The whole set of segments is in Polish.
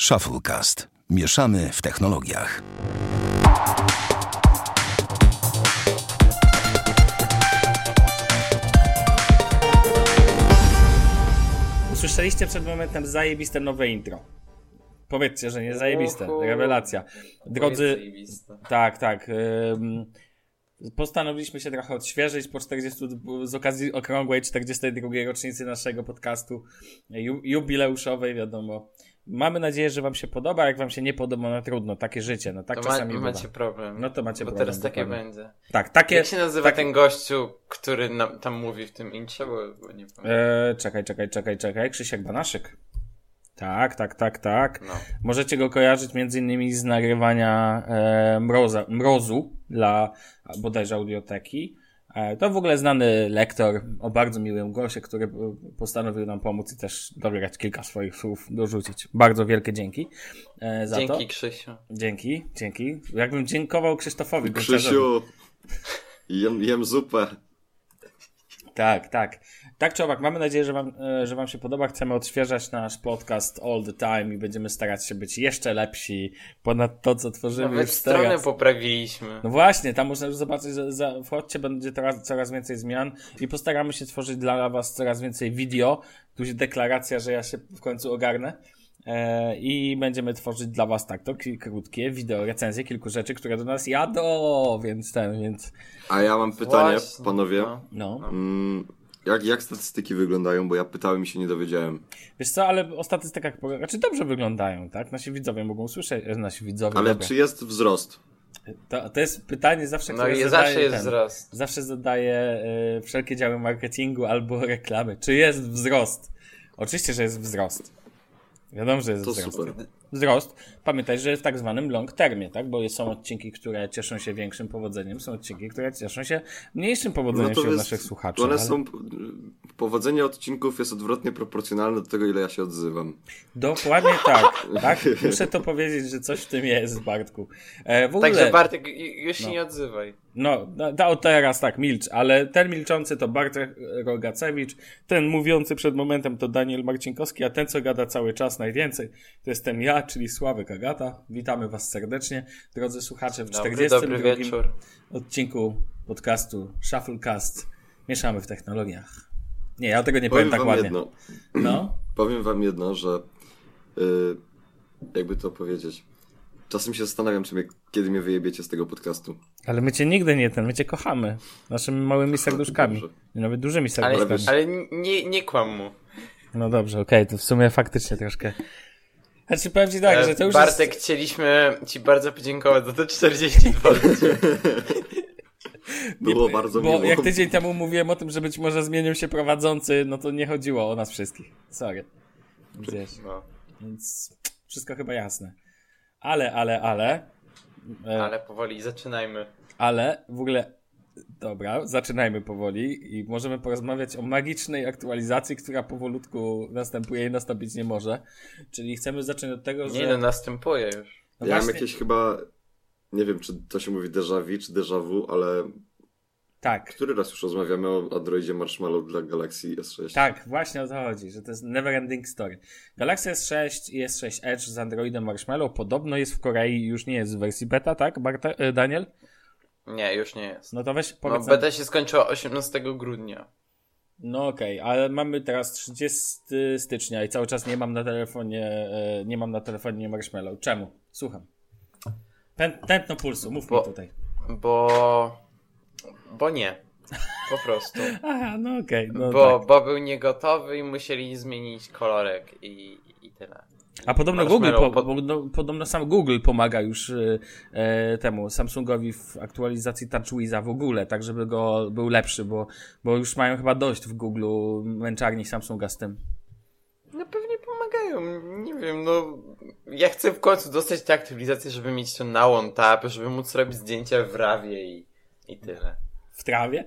Shufflecast. Mieszamy w technologiach. Usłyszeliście przed momentem zajebiste nowe intro. Powiedzcie, że nie zajebiste. Rewelacja. Drodzy, tak, tak. ym, Postanowiliśmy się trochę odświeżyć po 40, z okazji okrągłej 42. rocznicy naszego podcastu ju, jubileuszowej, wiadomo. Mamy nadzieję, że Wam się podoba. Jak Wam się nie podoba, no trudno, takie życie. No tak To ma, czasami bywa. macie problem. No to macie bo problem, teraz takie będzie. Tak, takie. Jak się nazywa ten gościu, który nam, tam mówi w tym intrze? Bo, nie pamiętam. E, czekaj, czekaj, czekaj, czekaj. Krzysiek Banaszyk. Tak, tak, tak, tak. No. Możecie go kojarzyć między innymi z nagrywania e, mroza, mrozu dla bodajże audioteki. E, to w ogóle znany lektor o bardzo miłym głosie, który postanowił nam pomóc i też dobrać kilka swoich słów dorzucić. Bardzo wielkie dzięki e, za to. Dzięki Krzysiu. Dzięki, dzięki. Jakbym dziękował Krzysztofowi. Krzysiu, jem, jem zupę. Tak, tak. Tak czy owak, mamy nadzieję, że wam, e, że wam się podoba. Chcemy odświeżać nasz podcast all the time i będziemy starać się być jeszcze lepsi ponad to, co tworzymy Nawet już stronę teraz. poprawiliśmy. No właśnie, tam można już zobaczyć, że za, wchodźcie, będzie coraz, coraz więcej zmian i postaramy się tworzyć dla was coraz więcej video. Tu jest deklaracja, że ja się w końcu ogarnę. E, I będziemy tworzyć dla was tak to ki- krótkie wideo, recenzje kilku rzeczy, które do nas jadą, więc ten, więc A ja mam pytanie, Właśnie, panowie. no. no. Jak, jak statystyki wyglądają? Bo ja pytałem i się nie dowiedziałem. Wiesz co, ale o statystykach, znaczy dobrze wyglądają, tak? Nasi widzowie mogą słyszeć, e, nasi widzowie. Ale dobra. czy jest wzrost? To, to jest pytanie zawsze, No które i zadaje zawsze jest ten, wzrost. Zawsze zadaje e, wszelkie działy marketingu albo reklamy. Czy jest wzrost? Oczywiście, że jest wzrost. Wiadomo, że jest To wzrost. super. Wzrost. Pamiętaj, że jest w tak zwanym long termie, tak? Bo są odcinki, które cieszą się większym powodzeniem, są odcinki, które cieszą się mniejszym powodzeniem No jest- naszych słuchaczy. One ale- są. Powodzenie odcinków jest odwrotnie proporcjonalne do tego, ile ja się odzywam. Dokładnie tak, tak? Muszę to powiedzieć, że coś w tym jest, Bartku. E, w ogóle... Także Bartek, ju- już się No. nie odzywaj. No, da, da teraz tak, milcz, ale ten milczący to Bartek Rogacewicz, ten mówiący przed momentem to Daniel Marcinkowski, a ten, co gada cały czas najwięcej, to jestem ja, czyli Sławek Agata. Witamy Was serdecznie, drodzy słuchacze, w Dobry, 42 dobry wieczór. odcinku podcastu Shufflecast. Mieszamy w technologiach. Nie, ja tego nie powiem, Powiem tak ładnie. jedno. No, Powiem wam jedno, że. y, jakby to powiedzieć. Czasem się zastanawiam, czy mnie, kiedy mnie wyjebiecie z tego podcastu. ale my Cię nigdy nie ten, my Cię kochamy. Naszymi małymi serduszkami. Dobrze. Nawet dużymi Ale, serduszkami. ale nie, nie kłam mu. No dobrze, okej, to w sumie faktycznie troszkę. Znaczy powiem ci tak, E, że to już Bartek, jest... chcieliśmy ci bardzo podziękować za te 42 Było bardzo bo miło. jak tydzień temu mówiłem o tym, że być może zmienił się prowadzący, no to nie chodziło o nas wszystkich. Sorry. Wiesz, No, więc wszystko chyba jasne. Ale, ale, ale... E, ale powoli zaczynajmy. ale w ogóle... Dobra, zaczynajmy powoli i możemy porozmawiać o magicznej aktualizacji, która powolutku następuje i nastąpić nie może. Czyli chcemy zacząć od tego, że... Nie no, następuje już. no ja mam właśnie- jakieś chyba. Nie wiem, czy to się mówi déjà vu, czy déjà vu, ale Tak, który raz już rozmawiamy o Androidzie Marshmallow dla Galaxy S6? Tak, właśnie o to chodzi, że to jest never ending story. Galaxy S6 i S6 Edge z Androidem Marshmallow podobno jest w Korei, już nie jest w wersji beta, tak, e, Daniel? Nie, już nie jest. No to weź No, powiedz nam- beta się skończyła 18 grudnia. No okej, ale mamy teraz 30 stycznia i cały czas nie mam na telefonie, e, nie mam na telefonie Marshmallow. Czemu? Słucham. Pę- Tętno pulsu, mów Bo- mi tutaj. Bo... Bo nie. Po prostu. Aha, no okej, no bo, tak. bo był niegotowy i musieli zmienić kolorek i, i tyle. A podobno Google, po, pod- podobno, sam Google pomaga już e, e, temu Samsungowi w aktualizacji TouchWiza w ogóle, tak żeby go był lepszy, bo, bo już mają chyba dość w Google męczarni Samsunga z tym. No pewnie pomagają, nie wiem, no... Ja chcę w końcu dostać tę aktualizację, żeby mieć to na one tap, żeby móc robić zdjęcia w rawie i, i tyle. Trawie?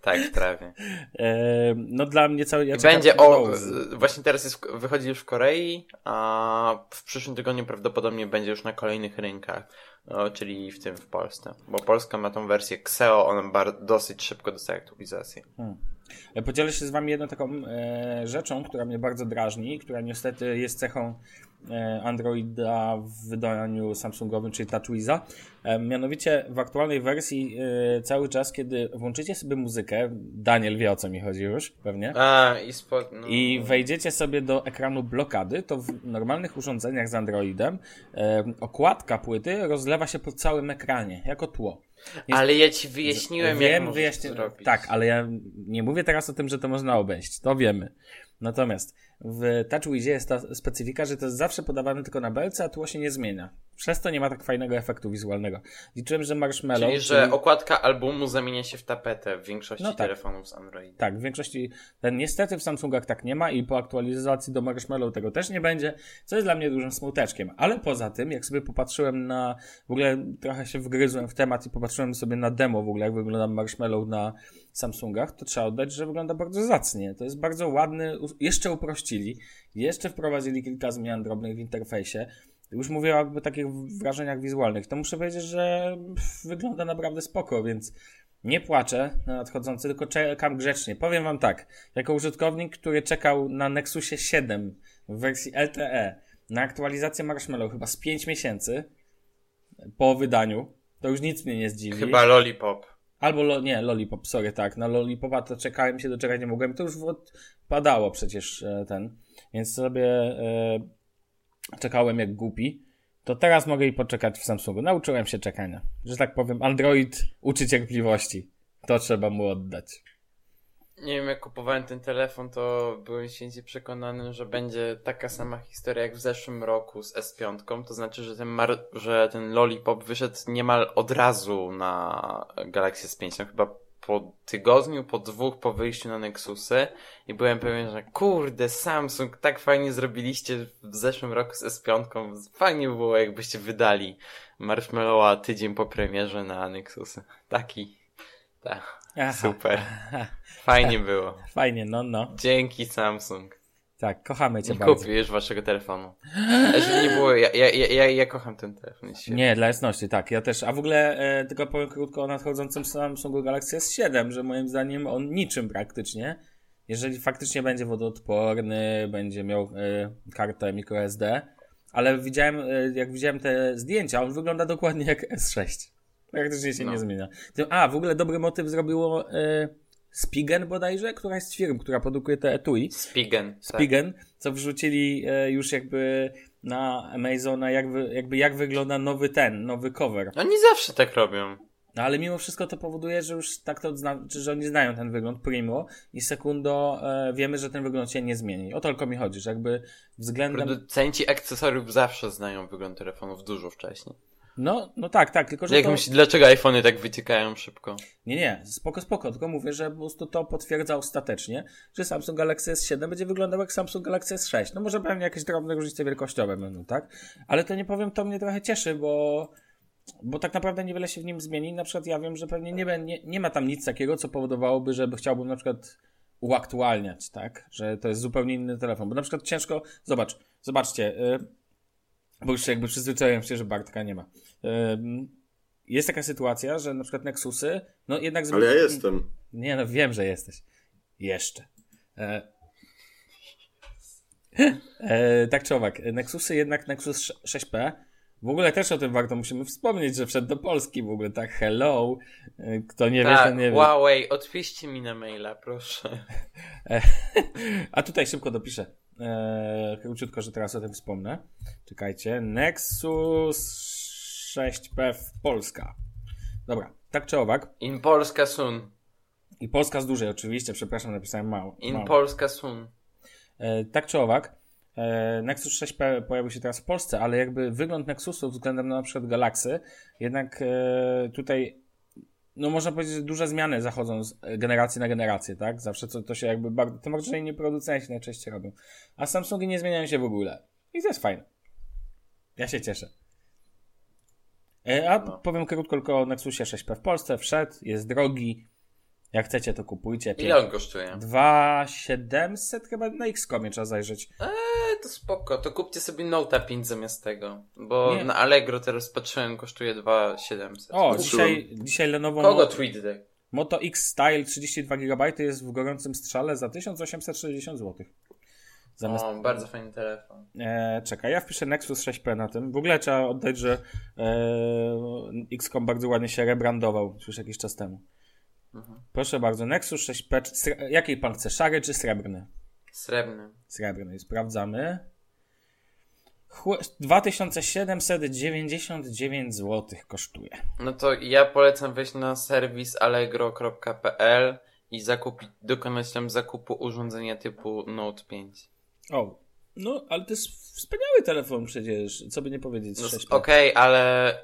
Tak, w trawie. E, no dla mnie cały... Ja będzie o... Właśnie teraz jest, wychodzi już w Korei, a w przyszłym tygodniu prawdopodobnie będzie już na kolejnych rynkach, no, czyli w tym w Polsce. Bo Polska ma tą wersję Xeo, ona bar- dosyć szybko dostaje aktualizację. E, Podzielę się z wami jedną taką e, rzeczą, która mnie bardzo drażni, która niestety jest cechą Androida w wydaniu Samsungowym, czyli TouchWiza. E, mianowicie w aktualnej wersji e, cały czas, kiedy włączycie sobie muzykę, Daniel wie o co mi chodzi już, pewnie, A, i no. i wejdziecie sobie do ekranu blokady, to w normalnych urządzeniach z Androidem e, okładka płyty rozlewa się po całym ekranie, jako tło. Jest- Ale ja ci wyjaśniłem, jak Wiem, wyjaśnię. to zrobić. Tak, ale ja nie mówię teraz o tym, że to można obejść. To wiemy. Natomiast w TouchWizie jest ta specyfika, że to jest zawsze podawane tylko na belce, a tło się nie zmienia. Przez to nie ma tak fajnego efektu wizualnego. Liczyłem, że Marshmallow... Czyli, że okładka albumu zamienia się w tapetę w większości No tak. telefonów z Android. Tak, w większości. Ten niestety w Samsungach tak nie ma i po aktualizacji do Marshmallow tego też nie będzie, co jest dla mnie dużym smuteczkiem. Ale poza tym, jak sobie popatrzyłem na. W ogóle trochę się wgryzłem w temat i popatrzyłem sobie na demo w ogóle, jak wygląda Marshmallow na Samsungach, to trzeba oddać, że wygląda bardzo zacnie. To jest bardzo ładny, jeszcze uprościli, jeszcze wprowadzili kilka zmian drobnych w interfejsie. Już mówię o takich wrażeniach wizualnych. To muszę powiedzieć, że wygląda naprawdę spoko, więc nie płaczę na nadchodzący, tylko czekam grzecznie. Powiem wam tak, jako użytkownik, który czekał na Nexusie 7 w wersji LTE na aktualizację Marshmallow chyba z 5 miesięcy po wydaniu, to już nic mnie nie zdziwi. Chyba Lollipop. Albo, lo, nie, Lollipop, sorry, tak. Na Lollipopa to czekałem się, doczekać nie mogłem. To już odpadało przecież e, ten. Więc sobie e, czekałem jak głupi. To teraz mogę i poczekać w Samsungu. Nauczyłem się czekania. Że tak powiem, Android uczy cierpliwości. To trzeba mu oddać. Nie wiem, jak kupowałem ten telefon, to byłem święcie przekonany, że będzie taka sama historia jak w zeszłym roku z S5. To znaczy, że ten, mar- że ten Lollipop wyszedł niemal od razu na Galaxy S5. No, chyba po tygodniu, po dwóch po wyjściu na Nexusy i byłem pewien, że kurde, Samsung, tak fajnie zrobiliście w zeszłym roku z S5. Fajnie by było, jakbyście wydali Marshmallowa tydzień po premierze na Nexusy. Taki. Tak. Aha. Super. Fajnie było. Fajnie, no, no. Dzięki Samsung. Tak, kochamy cię Nie bardzo. kupię już waszego telefonu. Żeby nie było, ja, ja, ja, ja, kocham ten telefon. Nie, dla jasności, tak, ja też. A w ogóle e, tylko powiem krótko o nadchodzącym Samsungu Galaxy S7, że moim zdaniem on niczym praktycznie, jeżeli faktycznie będzie wodoodporny, będzie miał e, kartę microSD, ale widziałem, e, jak widziałem te zdjęcia, on wygląda dokładnie jak S6. Praktycznie się No. nie zmienia. A, w ogóle dobry motyw zrobiło e, Spigen bodajże, któraś z firm, która produkuje te etui. Spigen. Tak. Spigen, co wrzucili e, już jakby na Amazona, jak wy, jakby jak wygląda nowy ten, nowy cover. Oni zawsze tak robią. No ale mimo wszystko to powoduje, że już tak to znaczy, że oni znają ten wygląd primo i sekundo e, wiemy, że ten wygląd się nie zmieni. O to tylko mi chodzi, że jakby względem... Producenci akcesoriów zawsze znają wygląd telefonów dużo wcześniej. No, no tak, tak, tylko że Jak to... myślisz, dlaczego iPhony tak wyciekają szybko? Nie, nie, spoko, spoko, tylko mówię, że po prostu to potwierdza ostatecznie, że Samsung Galaxy S7 będzie wyglądał jak Samsung Galaxy S6. No może pewnie jakieś drobne różnice wielkościowe będą, tak? Ale to nie powiem, to mnie trochę cieszy, bo, bo tak naprawdę niewiele się w nim zmieni. Na przykład ja wiem, że pewnie nie, nie, nie ma tam nic takiego, co powodowałoby, żeby chciałbym na przykład uaktualniać, tak? Że to jest zupełnie inny telefon. Bo na przykład ciężko, zobacz, zobaczcie, yy, bo już jakby przyzwyczaiłem się, że Bartka nie ma. Jest taka sytuacja, że na przykład Nexusy, no jednak... Ale ja jestem. Nie no, wiem, że jesteś. Jeszcze. E... E, tak czy owak, Nexusy jednak Nexus 6P. W ogóle też o tym warto musimy wspomnieć, że wszedł do Polski w ogóle, tak? Hello. E, Kto nie wie, tak, to nie wie. Huawei, odpiszcie mi na maila, proszę. A tutaj szybko dopiszę. E, króciutko, że teraz o tym wspomnę. Czekajcie. Nexus 6P w Polska. Dobra, tak czy owak. In Polska soon. I Polska z dużej oczywiście, przepraszam, napisałem mało. In mało. Polska soon. E, tak czy owak, e, Nexus 6P pojawił się teraz w Polsce, ale jakby wygląd Nexusu względem na, na przykład Galaxy, jednak e, tutaj, no można powiedzieć, że duże zmiany zachodzą z generacji na generację, tak? Zawsze to, to się jakby bardzo, tym bardziej, że inni producenci najczęściej robią. A Samsungi nie zmieniają się w ogóle. I to jest fajne. Ja się cieszę. E, a No. powiem krótko tylko o Nexusie 6P w Polsce. Wszedł, jest drogi. Jak chcecie, to kupujcie. Ile on kosztuje? 2700 chyba na X-komie trzeba zajrzeć. Eee, to spoko, to kupcie sobie Note 5 zamiast tego. Bo Nie. na Allegro teraz patrzyłem, kosztuje 2700. O, dzisiaj, dzisiaj Lenovo Kogo TweetDeck? Moto X Style 32 GB jest w gorącym strzale za 1860 zł. Zamiast... O, bardzo fajny telefon. E, czekaj, ja wpiszę Nexus 6P na tym. W ogóle trzeba oddać, że e, XCOM bardzo ładnie się rebrandował już jakiś czas temu. Mhm. Proszę bardzo, Nexus 6P. czy- sre- Jakiej pan chce? Szary czy srebrny? Srebrny. Srebrny. Sprawdzamy. Chł- 2799 zł kosztuje. No to ja polecam wejść na serwis allegro.pl i zakupić, dokonać tam zakupu urządzenia typu Note 5. O, no ale to jest wspaniały telefon przecież. Co by nie powiedzieć. No, 6P. Okej, ale mm,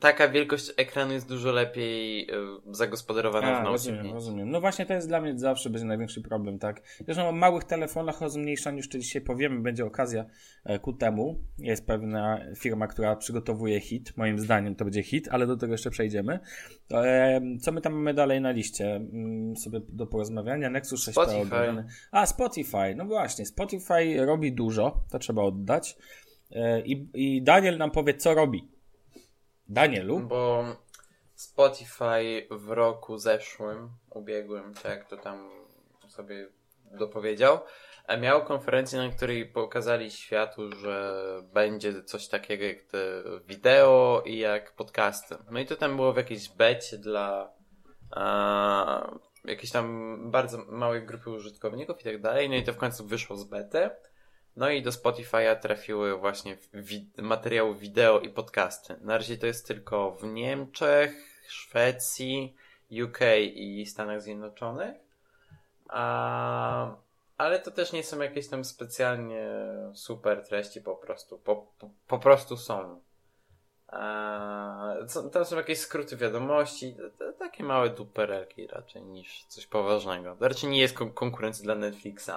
taka wielkość ekranu jest dużo lepiej y, zagospodarowana A, w Note rozumiem, 5. rozumiem. No właśnie to jest dla mnie zawsze będzie największy problem, tak? Zresztą o małych telefonach o zmniejszaniu jeszcze dzisiaj powiemy, będzie okazja e, ku temu. Jest pewna firma, która przygotowuje hit, moim zdaniem to będzie hit, ale do tego jeszcze przejdziemy. E, Co my tam mamy dalej na liście? Mm, Sobie do porozmawiania. Nexus 6P Spotify. A, Spotify, no właśnie, Spotify robi dużo, to trzeba oddać. E, I, I Daniel nam powie, co robi. Danielu? Bo Spotify w roku zeszłym, ubiegłym, czy jak to tam sobie dopowiedział, e, miał konferencję, na której pokazali światu, że będzie coś takiego jak te wideo i jak podcasty. No i to tam było w jakiejś becie dla a, jakiejś tam bardzo małej grupy użytkowników i tak dalej. No i to w końcu wyszło z bety. No i do Spotify'a trafiły właśnie wi- materiały wideo i podcasty. Na razie to jest tylko w Niemczech, Szwecji, UK i Stanach Zjednoczonych. A, ale to też nie są jakieś tam specjalnie super treści po prostu. Po, po, po prostu są. A, tam są jakieś skróty wiadomości, takie małe duperelki raczej niż coś poważnego. To raczej nie jest kon- konkurencja dla Netflixa.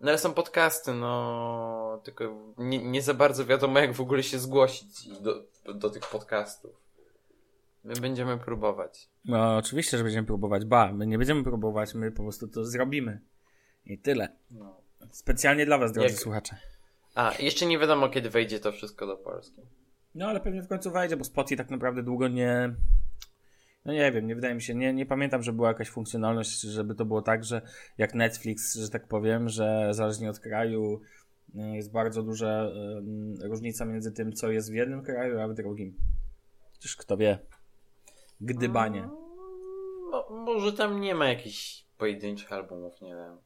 No ale są podcasty, no tylko nie, nie za bardzo wiadomo jak w ogóle się zgłosić do, do tych podcastów. My będziemy próbować. No, oczywiście, że będziemy próbować. Ba, my nie będziemy próbować, my po prostu to zrobimy. I tyle. No. Specjalnie dla Was, drodzy Jak- słuchacze. A, jeszcze nie wiadomo kiedy wejdzie to wszystko do Polski. No, ale pewnie w końcu wejdzie, bo Spotify tak naprawdę długo nie... No nie wiem, nie wydaje mi się, nie, nie pamiętam, że była jakaś funkcjonalność, żeby to było tak, że jak Netflix, że tak powiem, że zależnie od kraju y, jest bardzo duża y, różnica między tym, co jest w jednym kraju, a w drugim. Chociaż kto wie. Gdybanie. Mo, może tam nie ma jakichś pojedynczych albumów, nie wiem.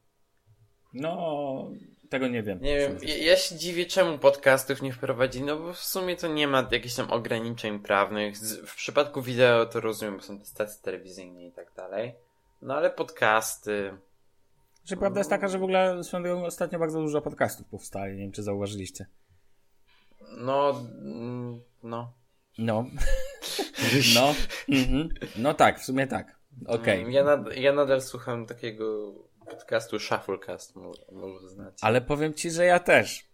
No, tego nie wiem. Nie wiem, ja, ja się dziwię czemu podcastów nie wprowadzili, no bo w sumie to nie ma jakichś tam ograniczeń prawnych. Z, w przypadku wideo to rozumiem, bo są te stacje telewizyjne i tak dalej. No ale podcasty... Że prawda jest taka, że w ogóle ostatnio bardzo dużo podcastów powstaje. Nie wiem, czy zauważyliście. No, mm, no. No. No. Mhm. No tak, w sumie tak. Okej. Mm, Ja, nad, ja nadal słucham takiego podcastu Shufflecast, może, może znacie. Ale powiem ci, że ja też.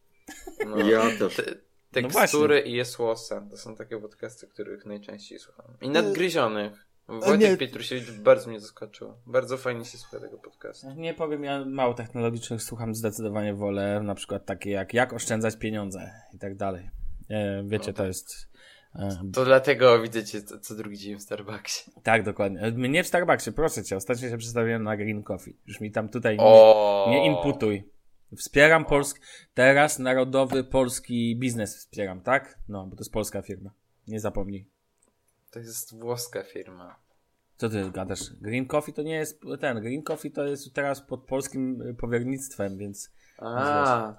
No, Ja też. te, No tekstury i Jesłosa to są takie podcasty, których najczęściej słucham. I nadgryzionych. nie. Wojtek Pietrusiewicz bardzo mnie zaskoczył. Bardzo fajnie się słucha tego podcastu. Nie powiem, ja mało technologicznych słucham, zdecydowanie wolę na przykład takie jak jak oszczędzać pieniądze i tak dalej. E, wiecie, No to jest... E, To dlatego widzicie co, co drugi dzień w Starbucksie. tak, dokładnie. E, Nie w Starbucksie, proszę cię. Ostatnio się przedstawiłem na Green Coffee. Już mi tam tutaj nie, O! nie inputuj. Wspieram polski... Teraz narodowy polski biznes wspieram, tak? No, bo to jest polska firma. Nie zapomnij. To jest włoska firma. Co ty gadasz? Green Coffee to nie jest ten. Green Coffee to jest teraz pod polskim y, powiernictwem, więc A.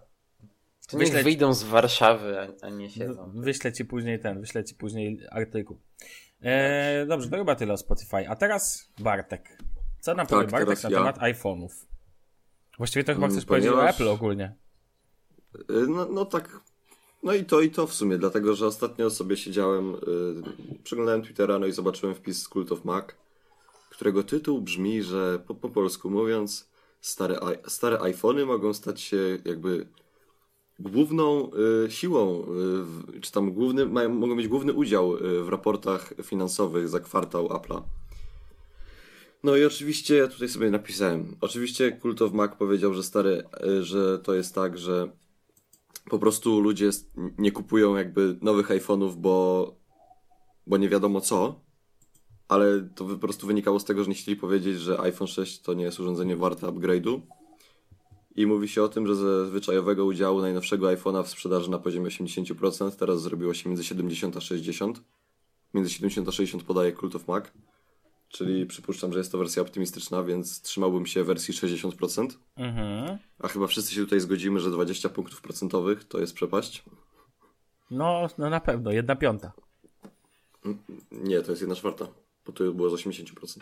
To niech Wyśleć- wyjdą z Warszawy, a, a nie siedzą. w- wyślę ci później ten, wyślę ci później artykuł. E, dobrze, to chyba tyle o Spotify. A teraz Bartek. Co nam Tak, powie Bartek na ja. temat iPhone'ów? Właściwie to chyba Mm, chcesz powiedzieć o ponieważ- Apple ogólnie. Y, No, no tak. No i to, i to w sumie, dlatego że ostatnio sobie siedziałem, y, przeglądałem Twittera, no i zobaczyłem wpis z Cult of Mac, którego tytuł brzmi, że po, po polsku mówiąc, stare, stare iPhony mogą stać się jakby główną y, siłą, y, czy tam główny, mają, mogą mieć główny udział y, w raportach finansowych za kwartał Apple'a. No i oczywiście ja tutaj sobie napisałem. Oczywiście Cult of Mac powiedział, że stary, że to jest tak, że po prostu ludzie nie kupują jakby nowych iPhone'ów, bo, bo nie wiadomo co, ale to po prostu wynikało z tego, że nie chcieli powiedzieć, że iPhone 6 to nie jest urządzenie warte upgrade'u i mówi się o tym, że ze zwyczajowego udziału najnowszego iPhone'a w sprzedaży na poziomie 80% teraz zrobiło się między 70 a 60. Między 70 a 60 podaje Cult of Mac. Czyli przypuszczam, że jest to wersja optymistyczna, więc trzymałbym się wersji 60%. Mhm. A chyba wszyscy się tutaj zgodzimy, że 20 punktów procentowych to jest przepaść. No, no na pewno, jedna piąta. Nie, to jest jedna czwarta, bo to było z 80%.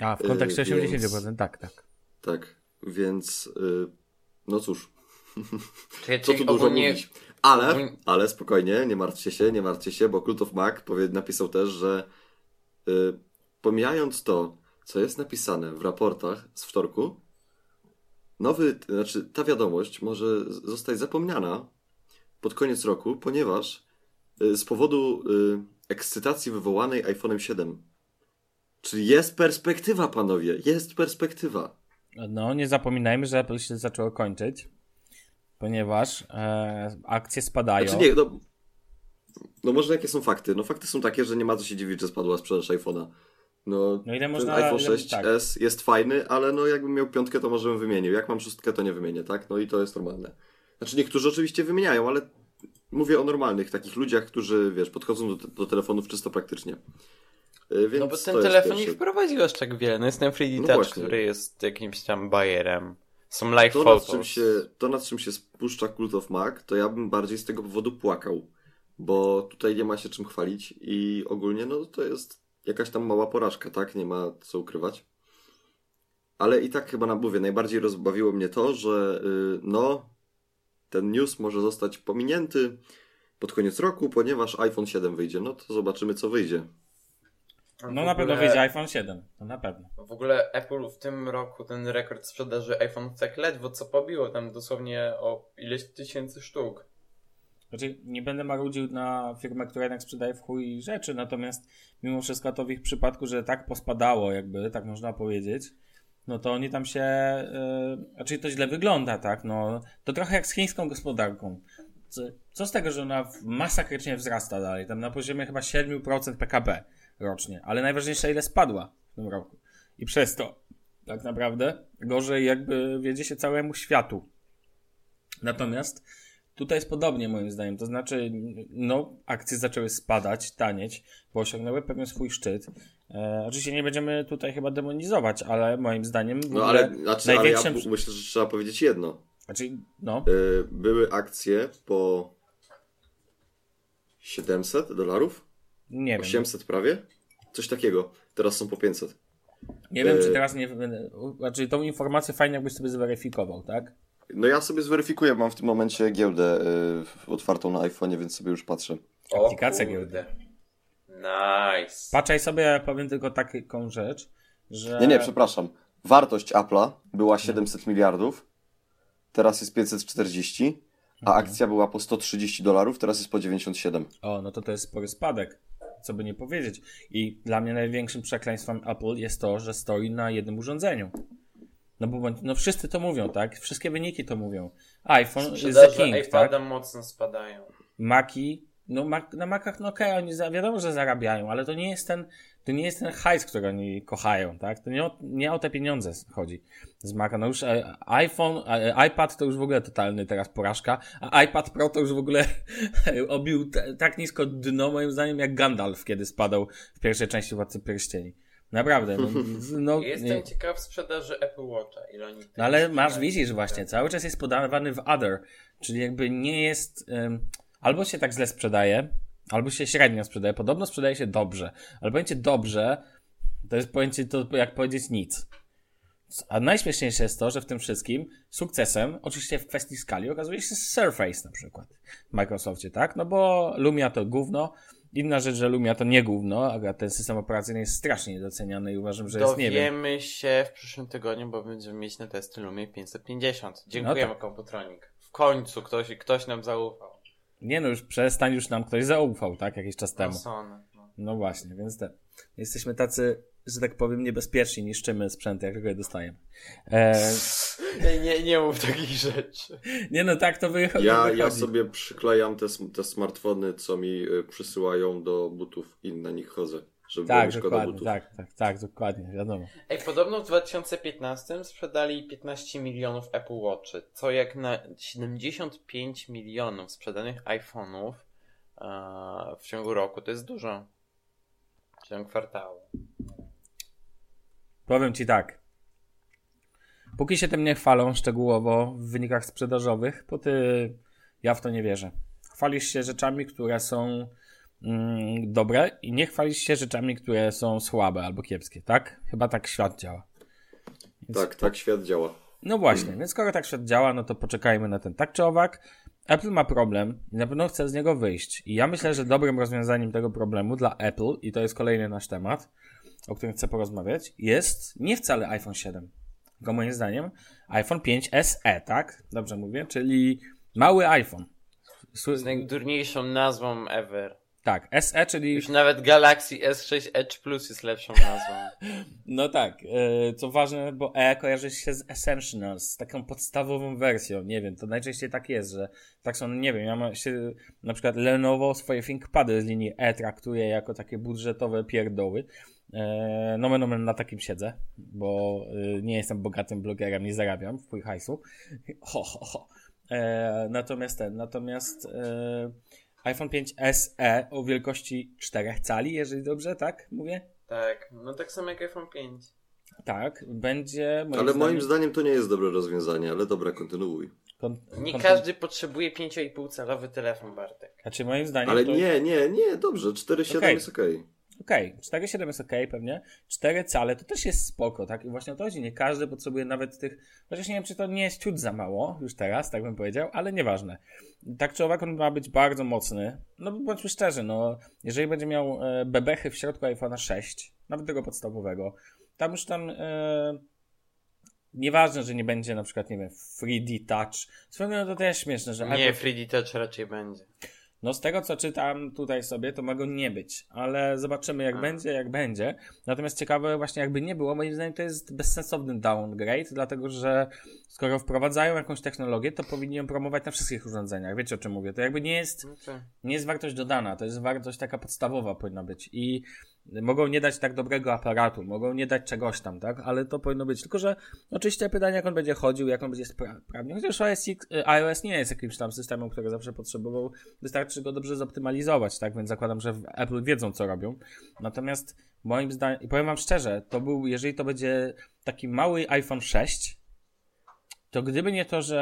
A, w kontekście Yy, 80%, więc- tak, tak. Tak, więc y, no cóż, Czyli, co tu dużo ogólnie- mówić. Ale, ale spokojnie, nie martwcie się, nie martwcie się, bo Cult of Mac napisał też, że y, pomijając to, co jest napisane w raportach z wtorku, nowy, znaczy ta wiadomość może zostać zapomniana pod koniec roku, ponieważ y, z powodu y, ekscytacji wywołanej iPhone'em 7. Czyli jest perspektywa, panowie, jest perspektywa. No, nie zapominajmy, że Apple się zaczęło kończyć, ponieważ e, akcje spadają. Znaczy nie, no, no może jakie są fakty? No fakty są takie, że nie ma co się dziwić, że spadła sprzedaż iPhone'a. No, No ile ten można- iPhone ile- 6s jest fajny, ale no jakbym miał piątkę, to może bym wymienił. Jak mam szóstkę, to nie wymienię, tak? No i to jest normalne. Znaczy niektórzy oczywiście wymieniają, ale mówię o normalnych takich ludziach, którzy, wiesz, podchodzą do, do telefonów czysto praktycznie. Y, Więc No bo ten telefon nie wprowadził aż tak wiele. No jest ten 3D No Touch, właśnie. który jest jakimś tam bajerem. Są live to, nad photos. czym się, to nad czym się spuszcza Cult of Mac, to ja bym bardziej z tego powodu płakał. Bo tutaj nie ma się czym chwalić i ogólnie no to jest jakaś tam mała porażka, tak? Nie ma co ukrywać. Ale i tak chyba na mówię, najbardziej rozbawiło mnie to, że y, no ten news może zostać pominięty pod koniec roku, ponieważ iPhone 7 wyjdzie. No to zobaczymy co wyjdzie. No W na pewno wyjdzie iPhone 7, to na pewno. W ogóle Apple w tym roku ten rekord sprzedaży iPhone tak ledwo co pobiło, tam dosłownie o ileś tysięcy sztuk. Znaczy, nie będę marudził na firmę, która jednak sprzedaje w chuj rzeczy, natomiast mimo wszystko to w ich przypadku, że tak pospadało jakby, tak można powiedzieć, no to oni tam się, yy, znaczy to źle wygląda, tak, no to trochę jak z chińską gospodarką. Co, co z tego, że ona masakrycznie wzrasta dalej, tam na poziomie chyba 7% PKB rocznie, ale najważniejsze ile spadła w tym roku. I przez to tak naprawdę gorzej jakby wiedzie się całemu światu. Natomiast Tutaj jest podobnie moim zdaniem, to znaczy, no, akcje zaczęły spadać, tanieć, bo osiągnęły pewien swój szczyt. E, oczywiście nie będziemy tutaj chyba demonizować, ale moim zdaniem No ale, znaczy, ale ja największym... myślę, że trzeba powiedzieć jedno. Znaczy, no, Y, były akcje po 700 dolarów, nie wiem. 800 prawie, coś takiego. Teraz są po 500. Nie wiem, czy e, teraz nie... Znaczy, tą informację fajnie jakbyś sobie zweryfikował, tak? No ja sobie zweryfikuję, mam w tym momencie giełdę y, otwartą na iPhone'ie, więc sobie już patrzę. O Aplikacja kurde. Nice. Patrzaj sobie, powiem tylko taką rzecz, że... Nie, nie, przepraszam. Wartość Apple'a była 700 miliardów, teraz jest 540, a akcja była po 130 dolarów, teraz jest po 97. O, no to to jest spory spadek. Co by nie powiedzieć. I dla mnie największym przekleństwem Apple jest to, że stoi na jednym urządzeniu. No bo no wszyscy to mówią, tak? Wszystkie wyniki to mówią. iPhone is the king, iPada tak? mocno spadają. Maki, no Mac, na Macach, no okej, oni za, wiadomo, że zarabiają, ale to nie jest ten, to nie jest ten hajs, który oni kochają, tak? To nie o, nie o te pieniądze chodzi z Maca. No już e, iPhone, e, iPad to już w ogóle totalny teraz porażka, a iPad Pro to już w ogóle obił t- tak nisko dno, moim zdaniem, jak Gandalf, kiedy spadał w pierwszej części Władcy Pierścieni. Naprawdę, no, no Jestem nie. ciekaw sprzedaży Apple Watcha. Ile oni No ale masz, widzisz właśnie, cały czas jest podawany w other, czyli jakby nie jest, ym, albo się tak źle sprzedaje, albo się średnio sprzedaje, podobno sprzedaje się dobrze, ale pojęcie dobrze, to jest pojęcie, to jak powiedzieć nic. A najśmieszniejsze jest to, że w tym wszystkim sukcesem, oczywiście w kwestii skali, okazuje się Surface na przykład w Microsoftie, tak? No bo Lumia to gówno, inna rzecz, że Lumia to nie gówno, a ten system operacyjny jest strasznie niedoceniany i uważam, że jest, nie wiem, Dowiemy się w przyszłym tygodniu, bo będziemy mieć na testy Lumie 550. Dziękujemy, No tak. Komputronik. W końcu ktoś, ktoś nam zaufał. Nie no, już przestań, już nam ktoś zaufał, tak? Jakiś czas temu. No. No właśnie, więc te, jesteśmy tacy, że tak powiem, niebezpieczni, niszczymy sprzęty, jak tylko je dostajemy. E, Nie, nie, nie mów takich rzeczy. nie no, tak to wychodzi. Ja, wychodzi. ja sobie przyklejam te, te smartfony, co mi y, przysyłają do butów i na nich chodzę. Żeby Tak, było szkoda dokładnie, butów. tak, tak, tak, dokładnie, wiadomo. Ej, podobno w 2015 sprzedali 15 milionów Apple Watchy, co jak na 75 milionów sprzedanych iPhone'ów e, w ciągu roku to jest dużo. W ciągu kwartału. Powiem ci tak. Póki się tym nie chwalą szczegółowo w wynikach sprzedażowych, bo ty, ja w to nie wierzę. Chwalisz się rzeczami, które są mm, dobre i nie chwalisz się rzeczami, które są słabe albo kiepskie, tak? Chyba tak świat działa. Więc Tak, tak świat działa. No właśnie, więc skoro tak świat działa, no to poczekajmy na ten. Tak czy owak, Apple ma problem i na pewno chce z niego wyjść. I ja myślę, że dobrym rozwiązaniem tego problemu dla Apple, i to jest kolejny nasz temat, o którym chcę porozmawiać, jest nie wcale iPhone 7, tylko moim zdaniem iPhone 5 SE, tak? Dobrze mówię? Czyli mały iPhone. Z najdurniejszą nazwą ever. Tak, SE, czyli Już nawet Galaxy S6 Edge Plus jest lepszą nazwą. No tak, e, co ważne, bo E kojarzy się z Essentials, z taką podstawową wersją, nie wiem, to najczęściej tak jest, że tak są, nie wiem, ja mam się, na przykład Lenovo swoje ThinkPady z linii E traktuje jako takie budżetowe pierdoły, e, nomen omen na takim siedzę, bo e, nie jestem bogatym blogerem, nie zarabiam w chuj hajsu, ho, ho, ho. Natomiast ten, natomiast iPhone 5 SE o wielkości 4 cali, jeżeli dobrze, tak mówię? Tak, no tak samo jak iPhone 5. Tak, będzie. Moim Ale zdaniem, moim zdaniem to nie jest dobre rozwiązanie, ale dobra, kontynuuj. kon- Nie kon- każdy potrzebuje 5,5 calowy telefon, Bartek. Znaczy, moim zdaniem. Ale to... nie, nie, nie, dobrze, 4,7 Okej. jest okej. Okej, 4,7 jest okej, pewnie. 4 cale to też jest spoko, tak? I właśnie o to chodzi. Nie każdy potrzebuje nawet tych. Chociaż nie wiem, czy to nie jest ciut za mało już teraz, tak bym powiedział, ale nieważne. Tak czy owak on ma być bardzo mocny. No bądźmy szczerzy, no. Jeżeli będzie miał e, bebechy w środku iPhone'a 6, nawet tego podstawowego, tam już tam. E, Nieważne, że nie będzie na przykład, nie wiem, 3D Touch. Swoją to też śmieszne, że Nie, Apple 3D Touch raczej będzie. No z tego co czytam tutaj sobie, to ma go nie być, ale zobaczymy jak będzie, jak będzie. Natomiast ciekawe właśnie jakby nie było, moim zdaniem to jest bezsensowny downgrade, dlatego że skoro wprowadzają jakąś technologię, to powinni ją promować na wszystkich urządzeniach. Wiecie o czym mówię? To jakby nie jest, to... nie jest wartość dodana, to jest wartość taka podstawowa powinna być i mogą nie dać tak dobrego aparatu, mogą nie dać czegoś tam, tak? Ale to powinno być. Tylko, że oczywiście pytanie, jak on będzie chodził, jak on będzie sprawnie. Chociaż y, iOS nie jest jakimś tam systemem, który zawsze potrzebował. Wystarczy go dobrze zoptymalizować, tak? Więc zakładam, że Apple wiedzą, co robią. Natomiast moim zdaniem, i powiem wam szczerze, to był, jeżeli to będzie taki mały iPhone 6, to gdyby nie to, że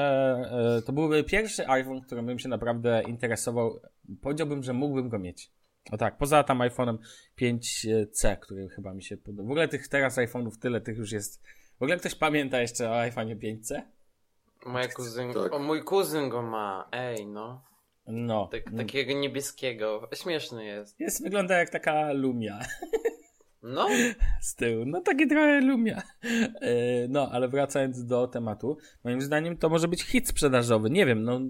e, to byłby pierwszy iPhone, którym bym się naprawdę interesował, powiedziałbym, że mógłbym go mieć. O tak, poza tam iPhone'em 5C, który chyba mi się podoba. W ogóle tych teraz iPhone'ów tyle, tych już jest. W ogóle ktoś pamięta jeszcze o iPhone'ie 5C? Moja kuzyn... Tak. O, mój kuzyn go ma. Ej, no. No. Tak, takiego niebieskiego. Śmieszny jest. Jest, wygląda jak taka Lumia No, z tyłu. No taki trochę Lumia. E, No, ale wracając do tematu, moim zdaniem to może być hit sprzedażowy. Nie wiem, no.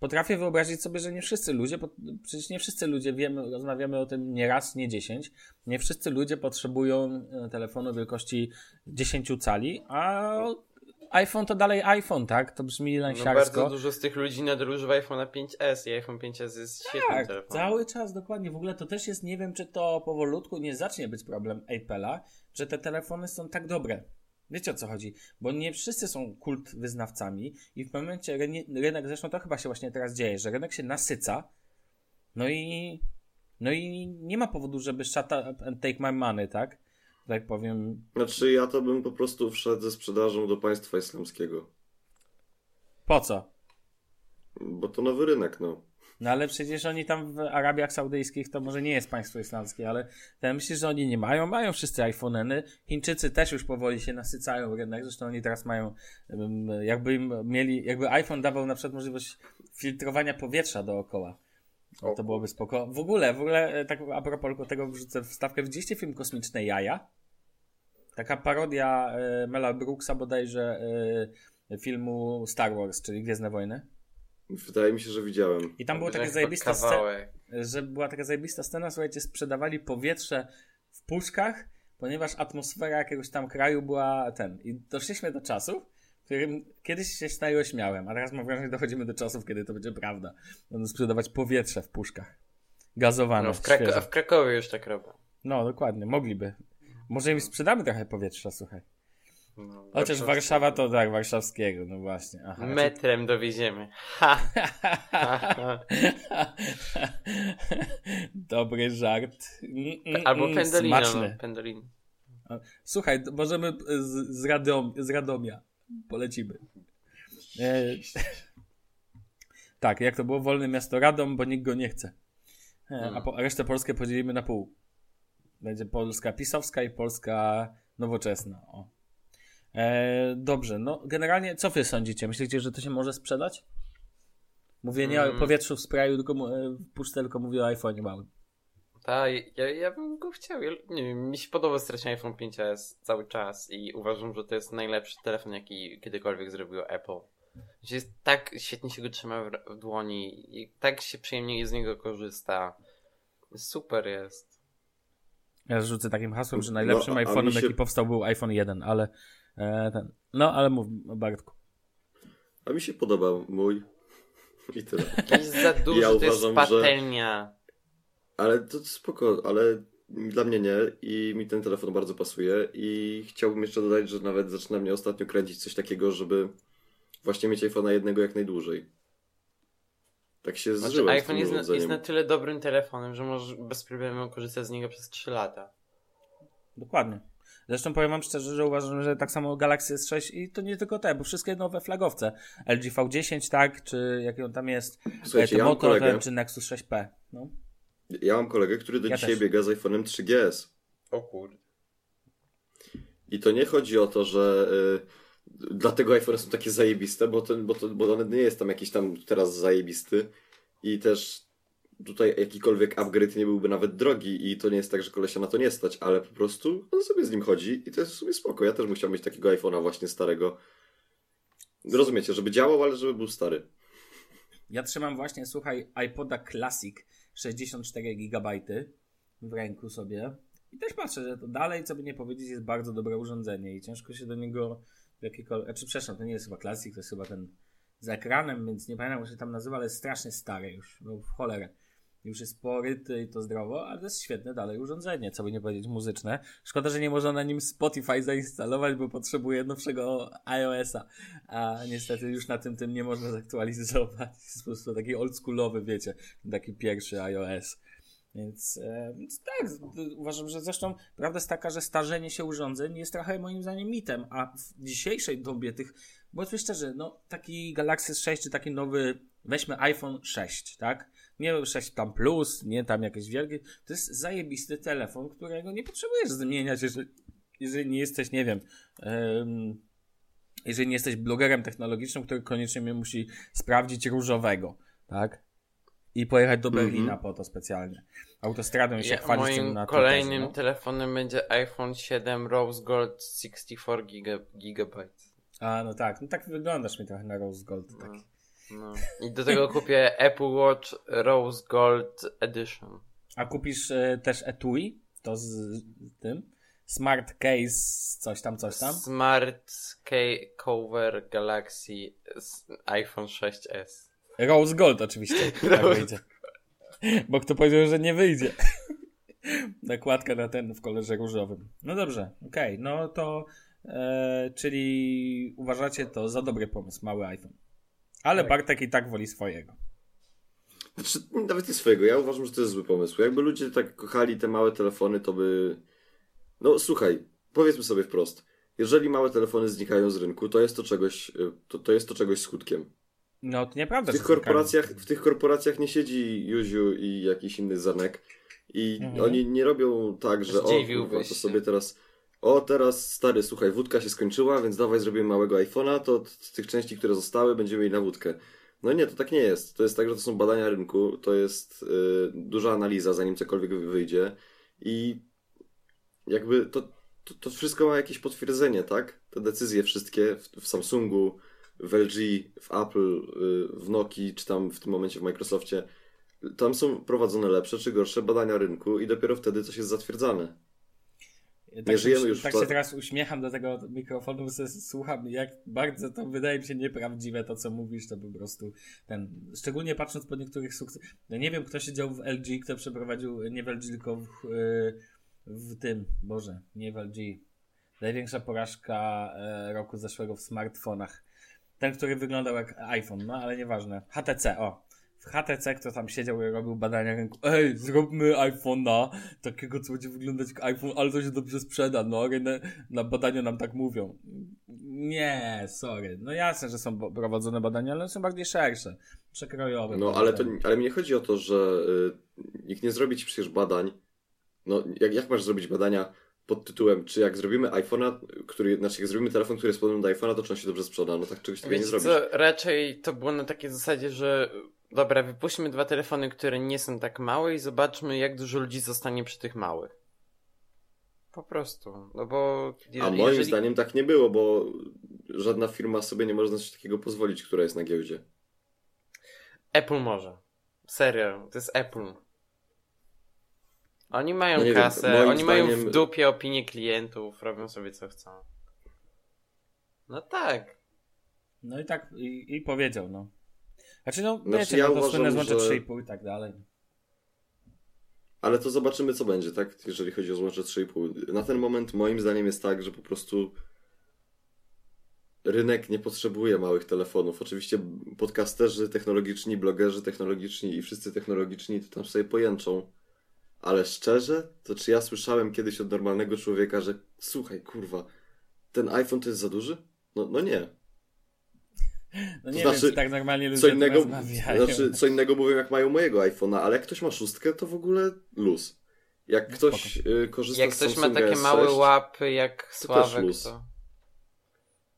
Potrafię wyobrazić sobie, że nie wszyscy ludzie, przecież nie wszyscy ludzie wiemy, rozmawiamy o tym nie raz, nie dziesięć, nie wszyscy ludzie potrzebują e, telefonu wielkości 10 cali, a iPhone to dalej iPhone, tak? To brzmi no lansiarsko. bardzo dużo z tych ludzi nadal używa iPhone'a 5S i iPhone 5S jest świetnym Tak, telefonem. cały czas, dokładnie. W ogóle to też jest, nie wiem, czy to powolutku nie zacznie być problem Apple'a, że te telefony są tak dobre. Wiecie o co chodzi? Bo nie wszyscy są kult wyznawcami i w momencie rynek, zresztą to chyba się właśnie teraz dzieje, że rynek się nasyca, no i no i nie ma powodu, żeby shut up and take my money, tak? Tak powiem. Znaczy ja to bym po prostu wszedł ze sprzedażą do państwa islamskiego. Po co? Bo to nowy rynek, no. No ale przecież oni tam w Arabiach Saudyjskich to może nie jest państwo islamskie, ale ja myślę, że oni nie mają, mają wszyscy iPhone'eny. Chińczycy też już powoli się nasycają rynek, zresztą oni teraz mają, jakby im mieli, jakby iPhone dawał na przykład możliwość filtrowania powietrza dookoła. No, to byłoby spoko. W ogóle, w ogóle, e, tak a propos tego wrzucę wstawkę. Widzieliście film Kosmiczne Jaja? Taka parodia e, Mela Brooksa bodajże e, filmu Star Wars, czyli Gwiezdne Wojny. Wydaje mi się, że widziałem. I tam była taka Chyba zajebista scena, że była taka zajebista scena, słuchajcie, sprzedawali powietrze w puszkach, ponieważ atmosfera jakiegoś tam kraju była ten. I doszliśmy do czasów, w którym kiedyś się z tego śmiałem, a teraz mam wrażenie, że dochodzimy do czasów, kiedy to będzie prawda. Będą sprzedawać powietrze w puszkach. Gazowane, No, w, Krak- w Krakowie już tak robią. No, dokładnie, mogliby. Może im sprzedamy trochę powietrza, słuchaj. No, Chociaż. Warszawa to tak, warszawskiego, no właśnie. Aha, Metrem dowieziemy. Ha! ha. Dobry żart. Mm, mm, Albo mm, pendolino. Smaczny. No, pendolino. Słuchaj, możemy z, z, Radom, z Radomia. Polecimy. E, tak, jak to było? Wolne miasto Radom, bo nikt go nie chce. E, a, po, a resztę Polskę podzielimy na pół. Będzie Polska pisowska i Polska nowoczesna. O. E, dobrze, no generalnie co wy sądzicie? Myślicie, że to się może sprzedać? Mówię nie o Mm. powietrzu w sprayu, tylko e, w puszce, tylko mówię o iPhone'ie małym. Tak, ja, ja bym go chciał. Ja, nie wiem, mi się podoba strasznie iPhone 5s cały czas i uważam, że to jest najlepszy telefon, jaki kiedykolwiek zrobiło Apple. Jest tak świetnie się go trzyma w, w dłoni i tak się przyjemnie z niego korzysta. Super jest. Ja rzucę takim hasłem, że No, najlepszym mi iPhone'em, się- jaki powstał, był iPhone 1, ale ten. No, ale mów, Bartku. A mi się podoba mój. I tyle. Jest za dużo, Ja to jest uważam, że- patelnia. Ale to spoko, ale dla mnie nie i mi ten telefon bardzo pasuje i chciałbym jeszcze dodać, że nawet zaczyna mnie ostatnio kręcić coś takiego, żeby właśnie mieć iPhone'a jednego jak najdłużej. Tak się Znaczy, zżyłem z iPhone tym jest na, jest na tyle dobrym telefonem, że możesz bez problemu korzystać z niego przez 3 lata. Dokładnie. Zresztą powiem wam szczerze, że uważam, że tak samo Galaxy S6 i to nie tylko te, bo wszystkie nowe flagowce. LG V10, tak, czy jaki on tam jest, Słuchajcie, e, ja Moto, ten, czy Nexus 6P. No. ja mam kolegę, który do Ja dzisiaj też. biega z iPhone'em 3GS. O kurde. I to nie chodzi o to, że y, dlatego iPhone są takie zajebiste, bo, to, bo, to, bo on nie jest tam jakiś tam teraz zajebisty i też tutaj jakikolwiek upgrade nie byłby nawet drogi i to nie jest tak, że kolesia na to nie stać, ale po prostu on sobie z nim chodzi i to jest w sumie spoko. Ja też bym chciał mieć takiego iPhone'a właśnie starego. Rozumiecie, żeby działał, ale żeby był stary. Ja trzymam właśnie, słuchaj, iPoda Classic 64 GB w ręku sobie i też patrzę, że to dalej, co by nie powiedzieć, jest bardzo dobre urządzenie i ciężko się do niego w jakikolwiek... Znaczy, przepraszam, to nie jest chyba Classic, to jest chyba ten z ekranem, więc nie pamiętam, jak się tam nazywa, ale jest strasznie stary już, no w cholerę. Już jest poryty i to zdrowo, ale to jest świetne dalej urządzenie, co by nie powiedzieć, muzyczne. Szkoda, że nie można na nim Spotify zainstalować, bo potrzebuje nowszego iOS-a. A niestety już na tym tym nie można zaktualizować. Jest po prostu taki oldschoolowy, wiecie, taki pierwszy iOS. Więc, e, tak, uważam, że zresztą prawda jest taka, że starzenie się urządzeń jest trochę moim zdaniem mitem, a w dzisiejszej dobie tych, bądźmy szczerzy, no taki Galaxy 6 czy taki nowy, weźmy iPhone 6, tak? Nie 6 tam plus, nie tam jakieś wielkie, to jest zajebisty telefon, którego nie potrzebujesz zmieniać, jeżeli, jeżeli nie jesteś, nie wiem, em, jeżeli nie jesteś blogerem technologicznym, który koniecznie mnie musi sprawdzić różowego, tak? I pojechać do Mhm. Berlina po to specjalnie. Autostradą się Ja, chwalić tym moim na kolejnym Twitterze, no. telefonem będzie iPhone 7 Rose Gold 64 giga, GB. A, no tak, no tak wyglądasz mi trochę na Rose Gold. Taki. No. I do tego kupię Apple Watch Rose Gold Edition. A kupisz e, też etui, to z, z tym, Smart Case, coś tam, coś tam. Smart K- Cover Galaxy iPhone 6s. Rose Gold oczywiście, tak Rose wyjdzie. Bo kto powiedział, że nie wyjdzie. Nakładka na ten w kolorze różowym. No dobrze, okej, no to e, czyli uważacie to za dobry pomysł, mały iPhone. Ale Tak. Bartek i tak woli swojego. Znaczy, nawet nie swojego. Ja uważam, że to jest zły pomysł. Jakby ludzie tak kochali te małe telefony, to by. No słuchaj, powiedzmy sobie wprost. Jeżeli małe telefony znikają z rynku, to jest to czegoś, y, to, to jest to czegoś skutkiem. No to nieprawda. W tych korporacjach, w tych korporacjach nie siedzi Juziu i jakiś inny Zanek i Mhm. oni nie robią tak, że o Zdziwiłbyś kurwa, to sobie teraz o teraz stary, słuchaj, wódka się skończyła, więc dawaj zrobimy małego iPhone'a, to z tych części, które zostały, będziemy mieli na wódkę. No nie, to tak nie jest. To jest tak, że to są badania rynku, to jest y, duża analiza, zanim cokolwiek wy- wyjdzie i jakby to, to, to wszystko ma jakieś potwierdzenie, tak? Te decyzje wszystkie w, w Samsungu, w LG, w Apple, y, w Nokii, czy tam w tym momencie w Microsoftie, tam są prowadzone lepsze czy gorsze badania rynku i dopiero wtedy coś jest zatwierdzane. Tak, Nie się- żyjemy już tak to- się teraz uśmiecham do tego mikrofonu, se słucham, jak bardzo to wydaje mi się nieprawdziwe, to co mówisz, to po prostu ten, szczególnie patrząc po niektórych sukcesach, no nie wiem, kto siedział w LG, kto przeprowadził, nie w LG, tylko w, yy, w tym, Boże, nie w LG. Największa porażka e, roku zeszłego w smartfonach. Ten, który wyglądał jak iPhone, no ale nieważne. HTC, o. W HTC kto tam siedział i robił badania rynku. Ej, zróbmy iPhone'a, takiego co będzie wyglądać jak iPhone, ale to się dobrze sprzeda, no. Na, na badaniu nam tak mówią. Nie, sorry. No jasne, że są prowadzone badania, ale są bardziej szersze. Przekrojowe. No, ale, to, ale mi nie chodzi o to, że y, nikt nie zrobi ci przecież badań. No, jak, jak masz zrobić badania pod tytułem, czy jak zrobimy iPhone'a, który, znaczy jak zrobimy telefon, który jest podobny do iPhone'a, to czy on się dobrze sprzeda? No tak czegoś takiego nie zrobisz. co, raczej to było na takiej zasadzie, że dobra, wypuśćmy dwa telefony, które nie są tak małe i zobaczmy, jak dużo ludzi zostanie przy tych małych. Po prostu. No bo. A moim jeżeli- zdaniem tak nie było, bo żadna firma sobie nie może na coś takiego pozwolić, która jest na giełdzie. Apple może. Serio, to jest Apple. Oni mają No wiem, kasę, moim oni mają w zdaniem- dupie opinię klientów, robią sobie co chcą. No tak. No i tak, i, i powiedział, no. Znaczy, no, Znaczy, wiecie, ja no to słynne złącze że- 3,5 i tak dalej. Ale to zobaczymy, co będzie, tak? Jeżeli chodzi o złącze 3,5. Na ten moment moim zdaniem jest tak, że po prostu rynek nie potrzebuje małych telefonów. Oczywiście podcasterzy technologiczni, blogerzy technologiczni i wszyscy technologiczni to tam sobie pojęczą. Ale szczerze, to czy ja słyszałem kiedyś od normalnego człowieka, że słuchaj, kurwa, ten iPhone to jest za duży? No, no nie. No nie znaczy, wiem, czy tak normalnie ludzie Co innego, rozmawiają. znaczy, co innego mówią, jak mają mojego iPhone'a, ale jak ktoś ma szóstkę, to w ogóle luz. Jak No ktoś y, korzysta Jak z ktoś ma takie S6, małe łapy jak Sławek, luz. to...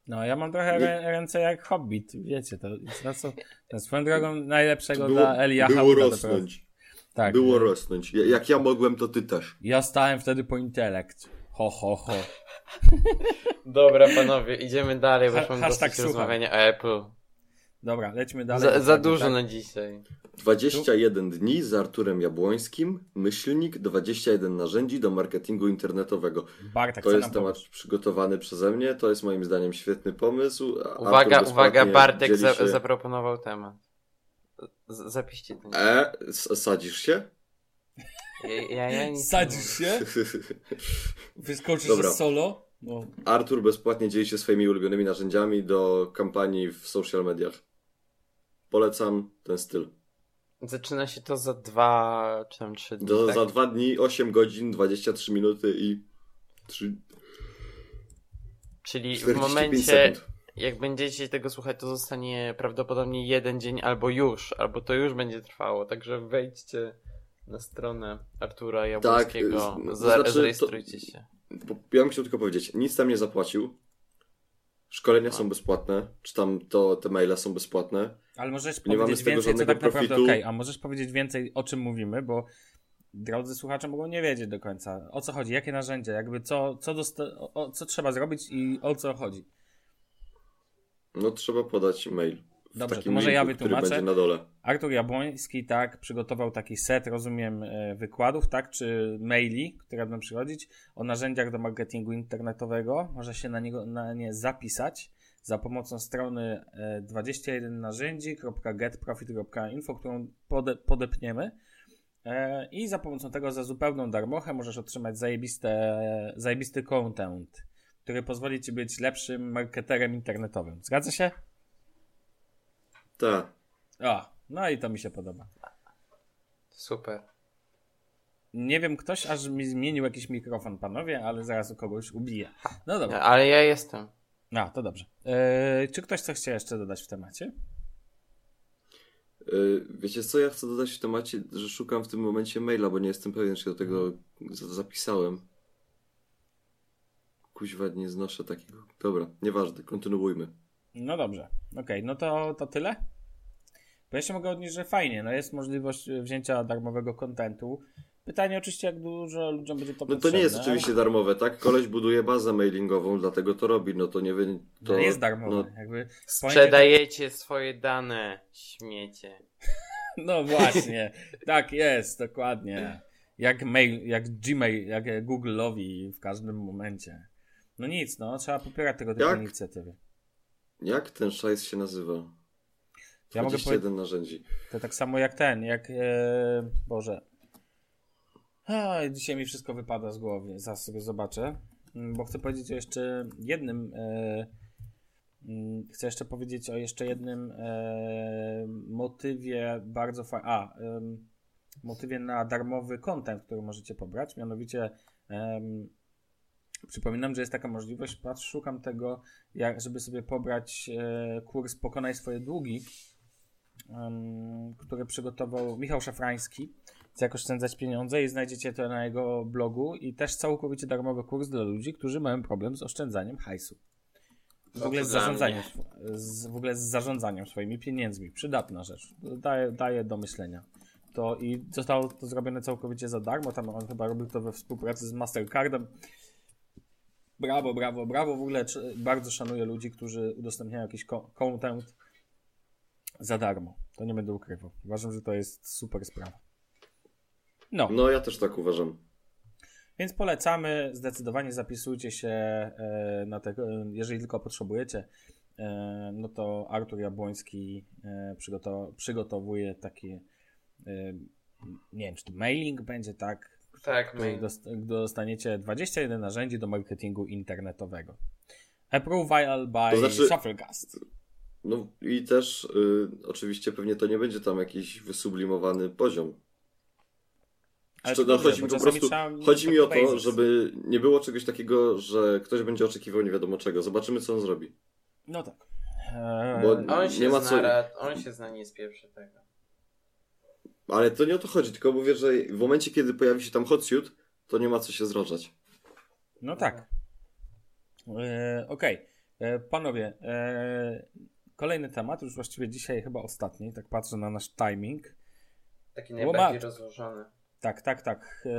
No, ja mam trochę Nie- rę- ręce jak hobbit, wiecie, to jest na co, to swoją drogą najlepszego było, dla Eliacha. było rosnąć. Tak. Było e, rosnąć. Ja- Jak ja mogłem, to ty też. Ja stałem wtedy po intelekt. Ho, ho, ho. Dobra, panowie, idziemy dalej, bo już mam dosyć słucham. rozmawiania o Apple. Dobra, lećmy dalej. Za, za Tak, dużo tak. na dzisiaj. 21 dni z Arturem Jabłońskim, myślnik 21 narzędzi do marketingu internetowego. Bartek, To jest temat powiesz? przygotowany przeze mnie, to jest moim zdaniem świetny pomysł. Uwaga, Artur uwaga, Bartek za, się... zaproponował temat. Z, zapiszcie to. E, s- sadzisz się? Ja, ja, nic Sadzisz się? Wyskoczysz Dobra. z solo? No. Artur bezpłatnie dzieli się swoimi ulubionymi narzędziami do kampanii w social mediach. Polecam ten styl. Zaczyna się to za dwa czy tam trzy dni. Do, tak? Za dwa dni, 8 godzin, 23 minuty i 3, Czyli w 45 momencie, sekund. jak będziecie tego słuchać, to zostanie prawdopodobnie jeden dzień albo już, albo to już będzie trwało. Także wejdźcie na stronę Artura Jabłońskiego, Tak, z- znaczy to- zarejestrujcie się. Bo Ja bym chciał tylko powiedzieć, nic tam nie zapłacił. Szkolenia są bezpłatne, czy tam to te maile są bezpłatne. Ale możesz Nie mamy powiedzieć z tego więcej, co tak naprawdę profitu. okej, a możesz powiedzieć więcej, o czym mówimy, bo drodzy słuchacze mogą nie wiedzieć do końca, o co chodzi, jakie narzędzia, jakby co, co, o, co trzeba zrobić i o co chodzi. No trzeba podać mail. Dobrze, to może ja linku, który wytłumaczę. Artur Jabłoński, tak, przygotował taki set, rozumiem, e, wykładów, tak, czy maili, które będą przychodzić o narzędziach do marketingu internetowego. Można się na, niego, na nie zapisać za pomocą strony e, 21narzędzi.getprofit.info, którą pode, podepniemy. E, I za pomocą tego za zupełną darmochę możesz otrzymać zajebiste, zajebisty content, który pozwoli ci być lepszym marketerem internetowym. Zgadza się? Tak. O, no i to mi się podoba. Super. Nie wiem, ktoś aż mi zmienił jakiś mikrofon, panowie, ale zaraz u kogoś ubiję. No dobra. Ale ja jestem. A, to dobrze. Eee, czy ktoś coś chce jeszcze dodać w temacie? Y, Wiecie co, ja chcę dodać w temacie, że szukam w tym momencie maila, bo nie jestem pewien, czy do tego za- zapisałem. Kuźwa, nie znoszę takiego. Dobra, nieważne, kontynuujmy. No dobrze. Okej, no to, to tyle? Bo ja się mogę odnieść, że fajnie, no jest możliwość e, wzięcia darmowego kontentu. Pytanie oczywiście, jak dużo ludziom będzie to No to potrzebne. nie jest oczywiście darmowe, tak? Koleś buduje bazę mailingową, dlatego to robi, no to nie wy... To, To jest darmowe. No, Jakby Sprzedajecie swoje dane, śmiecie. No właśnie, tak jest, dokładnie. Jak mail, jak Gmail, jak Google'owi w każdym momencie. No nic, no, trzeba popierać tego typu Jak? inicjatywy. Jak ten szajs się nazywa? Ja mogę 21 narzędzi. To tak samo jak ten, jak, e, Boże, A, dzisiaj mi wszystko wypada z głowy, zaraz sobie zobaczę. Mm, Bo chcę powiedzieć o jeszcze jednym. Mm, chcę jeszcze powiedzieć o jeszcze jednym e, motywie bardzo fa- A, motywie na darmowy content, który możecie pobrać. Mianowicie przypominam, że jest taka możliwość. Patrz, szukam tego, jak, żeby sobie pobrać e, kurs Pokonaj swoje długi, em, który przygotował Michał Szafrański jak oszczędzać pieniądze i znajdziecie to na jego blogu i też całkowicie darmowy kurs dla ludzi, którzy mają problem z oszczędzaniem hajsu. W ogóle, z zarządzaniem, z, w ogóle z zarządzaniem swoimi pieniędzmi. Przydatna rzecz. Daje, daje do myślenia. To i zostało to zrobione całkowicie za darmo. Tam on chyba robił to we współpracy z Mastercardem. Brawo, brawo, brawo. W ogóle bardzo szanuję ludzi, którzy udostępniają jakiś content za darmo. To nie będę ukrywał. Uważam, że to jest super sprawa. No, No, ja też tak uważam. więc polecamy. Zdecydowanie zapisujcie się e, na te, e, jeżeli tylko potrzebujecie. E, no to Artur Jabłoński przygotow- przygotowuje taki, nie wiem, czy to mailing będzie, tak? Tak, my. dostaniecie 21 narzędzi do marketingu internetowego. Approval by To znaczy- Shufflecast. No i też y, oczywiście pewnie to nie będzie tam jakiś wysublimowany poziom. Ale no, chodzi mi po prostu, chodzi mi o to, żeby nie było czegoś takiego, że ktoś będzie oczekiwał nie wiadomo czego. Zobaczymy, co on zrobi. No tak. Bo- On się Nie ma zna, co- rad- on się zna nie z pierwszy tego. Ale to nie o to chodzi, tylko mówię, że w momencie, kiedy pojawi się tam hot suit, to nie ma co się zrożać. No tak. E, Okej. E, Panowie, e, kolejny temat, już właściwie dzisiaj chyba ostatni, tak patrzę na nasz timing. Taki Łomat. najbardziej rozłożony. Tak, tak, tak. E,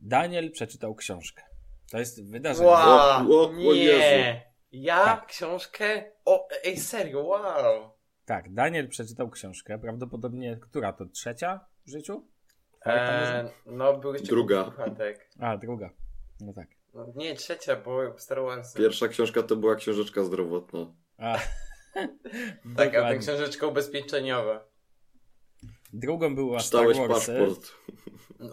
Daniel przeczytał książkę. To jest wydarzenie. Wow! O, o, o nie! Jezu. Ja? Tak. Książkę? O, ej, serio, wow! Tak, Daniel przeczytał książkę. Prawdopodobnie, która to trzecia w życiu? Czwarta może? E, no, był jeszcze Druga. Puchatek. A, druga. No tak. No, nie, trzecia, bo Star Wars. Pierwsza książka to była książeczka zdrowotna. A, Tak, a tę książeczkę ubezpieczeniowa. Drugą była Star Czytałeś Warsy. paszport.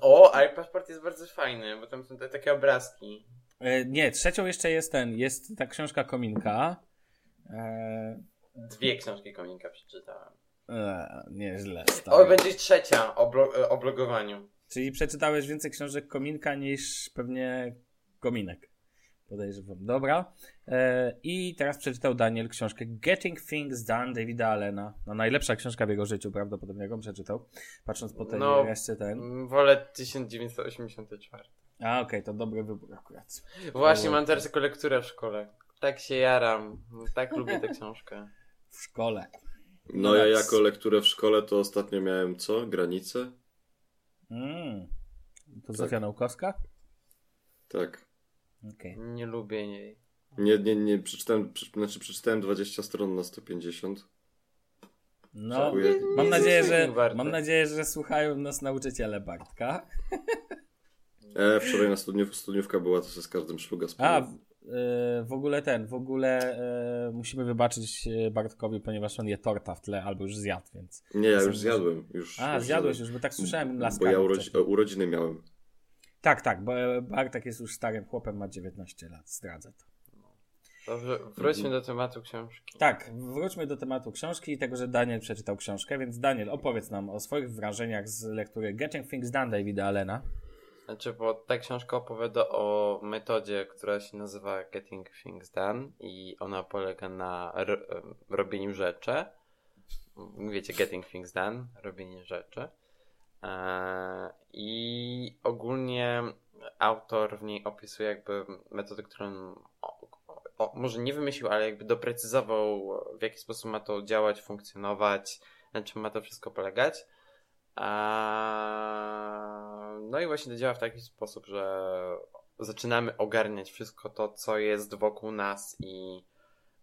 O, ale paszport jest bardzo fajny, bo tam są te, takie obrazki. E, nie, trzecią jeszcze jest ten, jest ta książka Kominka. E, Dwie książki kominka przeczytałem. e, nieźle. O, stary. będzie trzecia o, blo- e, o blogowaniu. Czyli przeczytałeś więcej książek Kominka niż pewnie Kominek. Podejrzewam. Dobra. E, I teraz przeczytał Daniel książkę Getting Things Done Davida Allena. No, najlepsza książka w jego życiu, prawdopodobnie, jaką przeczytał. Patrząc po tej No. reszcie ten. Wolę 1984. A, okej, to dobry wybór akurat. Właśnie, mam teraz tylko lekturę w szkole. Tak się jaram. Tak lubię tę książkę. W szkole. No ja jako lekturę w szkole to ostatnio miałem co? Granicę? Mm. To Tak. Zofia Naukowska? Tak. Okej. Nie lubię jej. Nie, nie, nie, przeczytałem, prze, znaczy przeczytałem 20 stron na 150. No, Dziękuję. mam nadzieję, że, warte. mam nadzieję, że słuchają nas nauczyciele Bartka. E, wczoraj na studniów, studniówka była, to sobie z każdym szluga A, spróbował. W, e, w ogóle ten, w ogóle e, musimy wybaczyć e, Bartkowi, ponieważ on je torta w tle, albo już zjadł, więc... Nie, ja już zjadłem. Już, A, już zjadłeś zjadłem. już, bo tak słyszałem Bo laskami ja urodzi, urodziny miałem. Tak, tak, bo Bartek jest już starym chłopem, ma 19 lat, zdradzę to. Dobrze, wróćmy do tematu książki. Tak, wróćmy do tematu książki i tego, że Daniel przeczytał książkę, więc Daniel, opowiedz nam o swoich wrażeniach z lektury Getting Things Done Davida Allena. Znaczy, bo ta książka opowiada o metodzie, która się nazywa Getting Things Done i ona polega na robieniu rzeczy. Wiecie, Getting Things Done, robienie rzeczy. Eee, I ogólnie autor w niej opisuje jakby metodę, którą o, może nie wymyślił, ale jakby doprecyzował w jaki sposób ma to działać, funkcjonować, na czym ma to wszystko polegać. No i właśnie to działa w taki sposób, że zaczynamy ogarniać wszystko to, co jest wokół nas i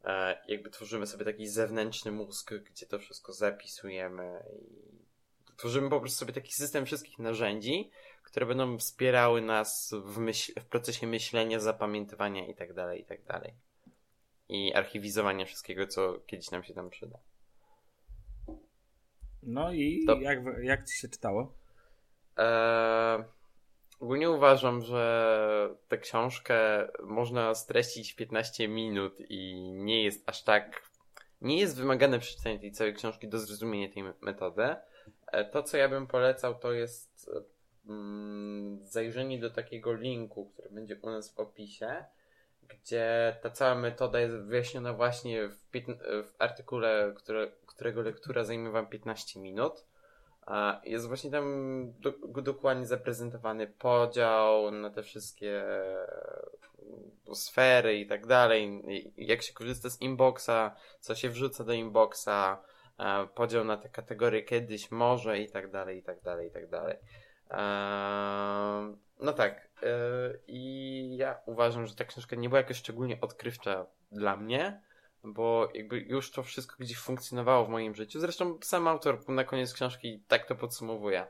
e, jakby tworzymy sobie taki zewnętrzny mózg, gdzie to wszystko zapisujemy i tworzymy po prostu sobie taki system wszystkich narzędzi, które będą wspierały nas w, myśl, w procesie myślenia, zapamiętywania itd., itd. I archiwizowania wszystkiego, co kiedyś nam się tam przyda. No i To- jak, jak ci się czytało? Eee, Ogólnie uważam, że tę książkę można streścić w 15 minut i nie jest aż tak. Nie jest wymagane przeczytanie tej całej książki do zrozumienia tej metody. E, to, co ja bym polecał, to jest mm, zajrzenie do takiego linku, który będzie u nas w opisie, gdzie ta cała metoda jest wyjaśniona właśnie w, w artykule, które, którego lektura zajmie Wam 15 minut. Jest właśnie tam do, dokładnie zaprezentowany podział na te wszystkie e, sfery i tak dalej, jak się korzysta z inboxa, co się wrzuca do inboxa, e, podział na te kategorie kiedyś może i tak dalej, i tak dalej, i tak dalej. E, no tak. I ja uważam, że ta książka nie była jakoś szczególnie odkrywcza dla mnie, bo jakby już to wszystko gdzieś funkcjonowało w moim życiu. Zresztą sam autor na koniec książki tak to podsumowuje,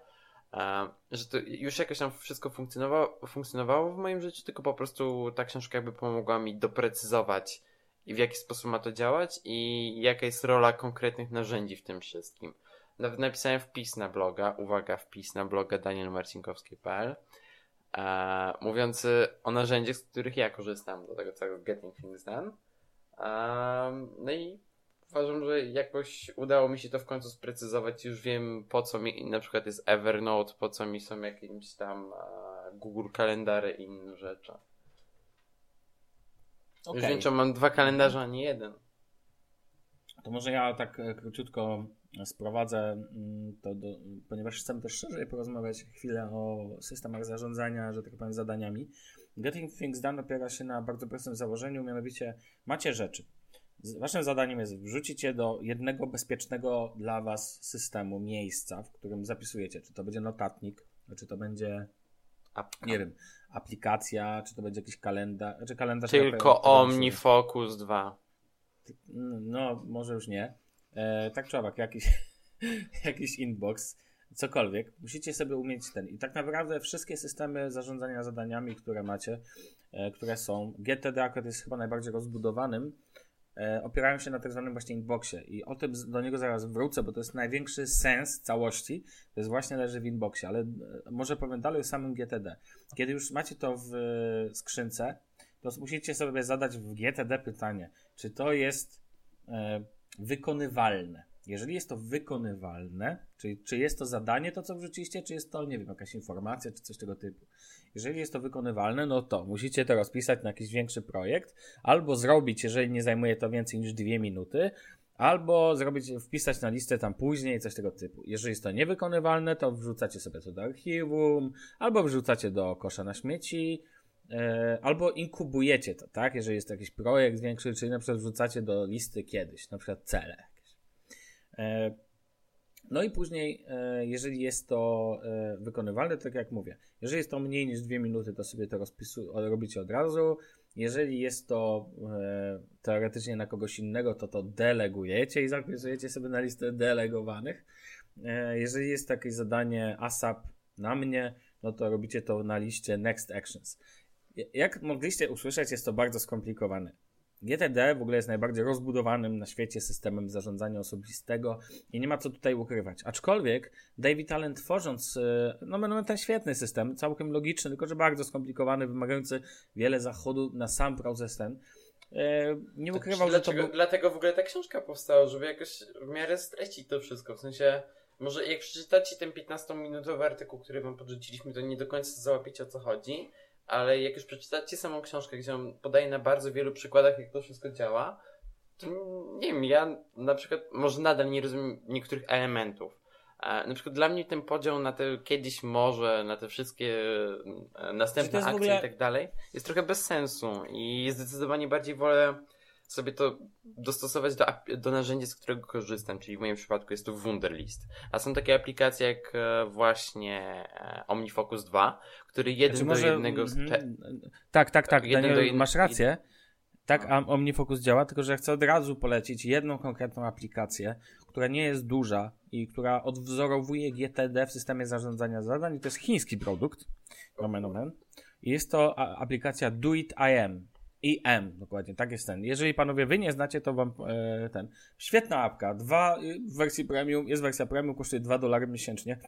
e, że to już jakoś tam wszystko funkcjonowało, funkcjonowało w moim życiu, tylko po prostu ta książka jakby pomogła mi doprecyzować i w jaki sposób ma to działać i jaka jest rola konkretnych narzędzi w tym wszystkim. Nawet napisałem wpis na bloga, uwaga, wpis na bloga danielmarcinkowski.pl e, mówiący o narzędziach, z których ja korzystam do tego całego Getting Things Done Um, no i uważam, że jakoś udało mi się to w końcu sprecyzować. Już wiem po co mi na przykład jest Evernote, po co mi są jakieś tam Google kalendary i inne rzeczy. Okay. Już wiem, czy mam dwa kalendarze, a nie jeden. To może ja tak e, króciutko sprowadzę mm, to, do, ponieważ chcemy też szerzej porozmawiać chwilę o systemach zarządzania, że tak powiem, zadaniami. Getting Things Done opiera się na bardzo prostym założeniu, mianowicie macie rzeczy. Waszym zadaniem jest wrzucić je do jednego bezpiecznego dla Was systemu, miejsca, w którym zapisujecie. Czy to będzie notatnik, czy to będzie, Apka. nie wiem, aplikacja, czy to będzie jakiś kalendarz. Czy kalendarz Tylko OmniFocus 2. No, może już nie. E, tak czy owak, jakiś, jakiś inbox cokolwiek, musicie sobie umieć ten. I tak naprawdę wszystkie systemy zarządzania zadaniami, które macie, e, które są, GTD akurat jest chyba najbardziej rozbudowanym, e, opierają się na tak zwanym właśnie inboxie. I o tym do niego zaraz wrócę, bo to jest największy sens całości. To jest właśnie leży w inboxie, ale e, może powiem dalej o samym GTD. Kiedy już macie to w e, skrzynce, to musicie sobie zadać w GTD pytanie, czy to jest e, wykonywalne. Jeżeli jest to wykonywalne, czyli czy jest to zadanie, to co wrzuciliście, czy jest to, nie wiem, jakaś informacja, czy coś tego typu. Jeżeli jest to wykonywalne, no to musicie to rozpisać na jakiś większy projekt, albo zrobić, jeżeli nie zajmuje to więcej niż dwie minuty, albo zrobić, wpisać na listę tam później, coś tego typu. Jeżeli jest to niewykonywalne, to wrzucacie sobie to do archiwum, albo wrzucacie do kosza na śmieci, albo inkubujecie to, tak? Jeżeli jest to jakiś projekt większy, czyli na przykład wrzucacie do listy kiedyś, na przykład cele E, no i później, e, jeżeli jest to e, wykonywalne, tak jak mówię, jeżeli jest to mniej niż dwie minuty, to sobie to robicie od razu. Jeżeli jest to teoretycznie na kogoś innego, to to delegujecie i zapisujecie sobie na listę delegowanych. Jeżeli jest takie zadanie ASAP na mnie, no to robicie to na liście Next Actions. Jak mogliście usłyszeć, jest to bardzo skomplikowane. GTD w ogóle jest najbardziej rozbudowanym na świecie systemem zarządzania osobistego i nie ma co tutaj ukrywać. Aczkolwiek David Allen tworząc, e, no będą ten świetny system, całkiem logiczny, tylko że bardzo skomplikowany, wymagający wiele zachodu na sam proces ten, e, nie ukrywał, że to był... Dlatego w ogóle ta książka powstała, żeby jakoś w miarę streścić to wszystko, w sensie... Może jak przeczytacie ten 15-minutowy artykuł, który wam podrzuciliśmy, to nie do końca załapiecie o co chodzi, ale jak już przeczytacie samą książkę, gdzie on podaje na bardzo wielu przykładach, jak to wszystko działa, to nie wiem, ja na przykład może nadal nie rozumiem niektórych elementów. Na przykład dla mnie ten podział na te kiedyś może, na te wszystkie e, następne akcje ogóle... i tak dalej, jest trochę bez sensu i zdecydowanie bardziej wolę sobie to dostosować do, do narzędzia, z którego korzystam, czyli w moim przypadku jest to Wunderlist. A są takie aplikacje jak e, właśnie e, OmniFocus 2, który jeden znaczy, do jednego... Mm, tak, tak, tak, Daniel, jed... masz rację. Tak, a OmniFocus działa, tylko że chcę od razu polecić jedną konkretną aplikację, która nie jest duża i która odwzorowuje GTD w systemie zarządzania zadań i to jest chiński produkt, nomen omen. I jest to aplikacja Do It IM. IM, dokładnie, tak jest ten. Jeżeli panowie wy nie znacie, to wam e, ten. Świetna apka. Dwa y, w wersji premium, jest wersja premium, kosztuje 2 dolary miesięcznie.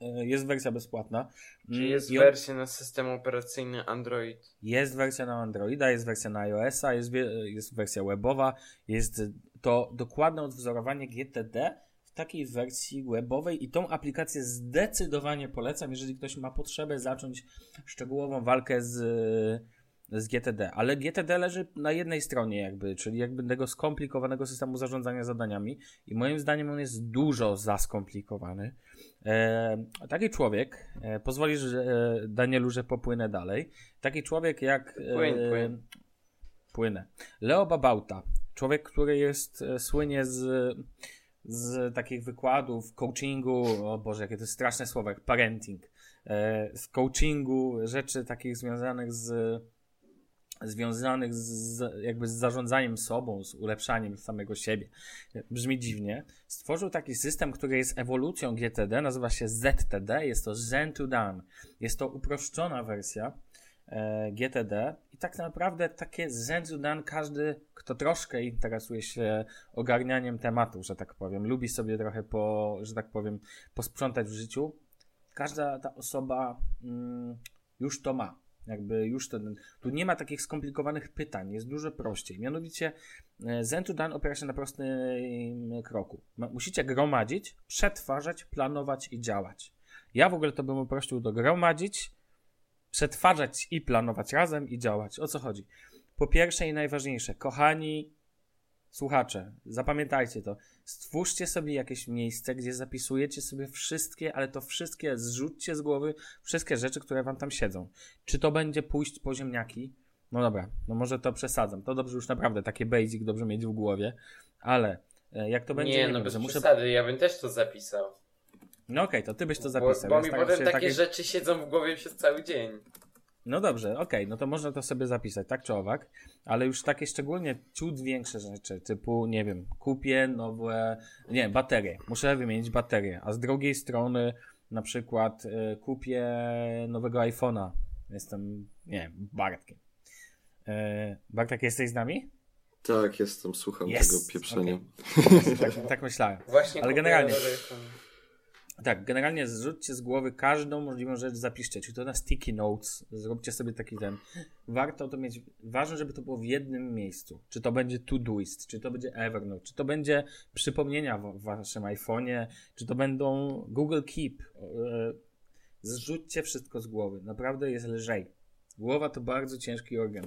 E, jest wersja bezpłatna. Czy Mm, jest i on- wersja na system operacyjny Android? Jest wersja na Androida, jest wersja na iOS-a, jest, wie- jest wersja webowa, jest to dokładne odwzorowanie GTD w takiej wersji webowej i tą aplikację zdecydowanie polecam, jeżeli ktoś ma potrzebę zacząć szczegółową walkę z, z GTD. Ale GTD leży na jednej stronie jakby, czyli jakby tego skomplikowanego systemu zarządzania zadaniami i moim zdaniem on jest dużo za skomplikowany. E, taki człowiek, e, pozwolisz e, Danielu, że popłynę dalej, taki człowiek jak... e, Płyń, płyń. Płynę. Leo Babauta, człowiek, który jest, e, słynie z, z takich wykładów, coachingu, o Boże, jakie to jest straszne słowo, jak parenting, e, z coachingu, rzeczy takich związanych z związanych z, jakby z zarządzaniem sobą, z ulepszaniem samego siebie. Brzmi dziwnie. Stworzył taki system, który jest ewolucją GTD, nazywa się ZTD, jest to Zen to Done. Jest to uproszczona wersja e, GTD i tak naprawdę takie Zen to Done każdy, kto troszkę interesuje się ogarnianiem tematu, że tak powiem, lubi sobie trochę po, że tak powiem, posprzątać w życiu, każda ta osoba mm, już to ma. Jakby już ten, tu nie ma takich skomplikowanych pytań, jest dużo prościej. Mianowicie e, Zen to opiera się na prostym kroku. Musicie gromadzić, przetwarzać, planować i działać. Ja w ogóle to bym uprościł do gromadzić, przetwarzać i planować razem i działać. O co chodzi? Po pierwsze i najważniejsze, kochani słuchacze, zapamiętajcie to. Stwórzcie sobie jakieś miejsce, gdzie zapisujecie sobie wszystkie, ale to wszystkie zrzućcie z głowy, wszystkie rzeczy, które wam tam siedzą. Czy to będzie pójść po ziemniaki? No dobra, no może to przesadzam. To dobrze już naprawdę takie basic dobrze mieć w głowie, ale e, jak to będzie, nie, nie no bez muszę... przesady, ja bym też to zapisał. No okej, to ty byś to Bo, zapisał. bo Ja mi staram potem takie takie- rzeczy siedzą w głowie przez cały dzień. No dobrze, okej, no to można to sobie zapisać, tak czy owak, ale już takie szczególnie ciut większe rzeczy, typu, nie wiem, kupię nowe, nie baterie, muszę wymienić baterię, a z drugiej strony na przykład y, kupię nowego iPhone'a, jestem, nie wiem, Bartkiem. Y, Bartek, jesteś z nami? Tak, jestem, słucham Yes, tego pieprzenia. Tak, tak myślałem. Właśnie Ale generalnie- nowy iPhone. Tak, generalnie zrzućcie z głowy każdą możliwą rzecz, zapiszcie, czy to na sticky notes, zróbcie sobie taki ten. Warto to mieć, ważne, żeby to było w jednym miejscu. Czy to będzie Todoist, czy to będzie Evernote, czy to będzie przypomnienia w, waszym iPhone'ie, czy to będą Google Keep. E, Zrzućcie wszystko z głowy, naprawdę jest lżej. Głowa to bardzo ciężki organ.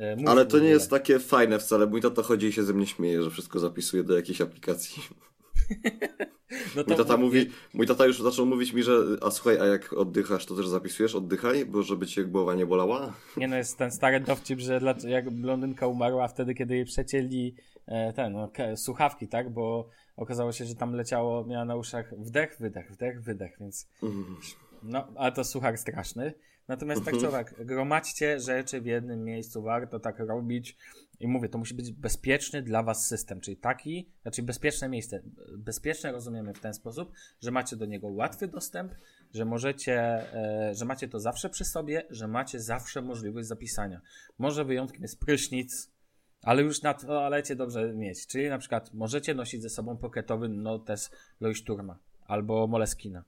E, Ale to nie jest takie fajne wcale. Mój tata chodzi i się ze mnie śmieje, że wszystko zapisuje do jakiejś aplikacji. No Mój tata mówi, mój tata już zaczął mówić mi, że a słuchaj, a jak oddychasz, to też zapisujesz, oddychaj, bo żeby cię głowa nie bolała. Nie no, jest ten stary dowcip, że jak blondynka umarła wtedy, kiedy jej przecięli e, ten, no, słuchawki, tak? Bo okazało się, że tam leciało, miała na uszach wdech, wydech, wdech, wydech, więc Mhm. no, ale to suchar straszny. Natomiast tak czy owak, gromadźcie rzeczy w jednym miejscu, warto tak robić. I mówię, to musi być bezpieczny dla was system, czyli taki, znaczy bezpieczne miejsce. Bezpieczne rozumiemy w ten sposób, że macie do niego łatwy dostęp, że możecie, e, że macie to zawsze przy sobie, że macie zawsze możliwość zapisania. Może wyjątkiem jest prysznic, ale już na toalecie dobrze mieć. Czyli na przykład możecie nosić ze sobą pocketowy notes Leuchtturma albo Moleskina.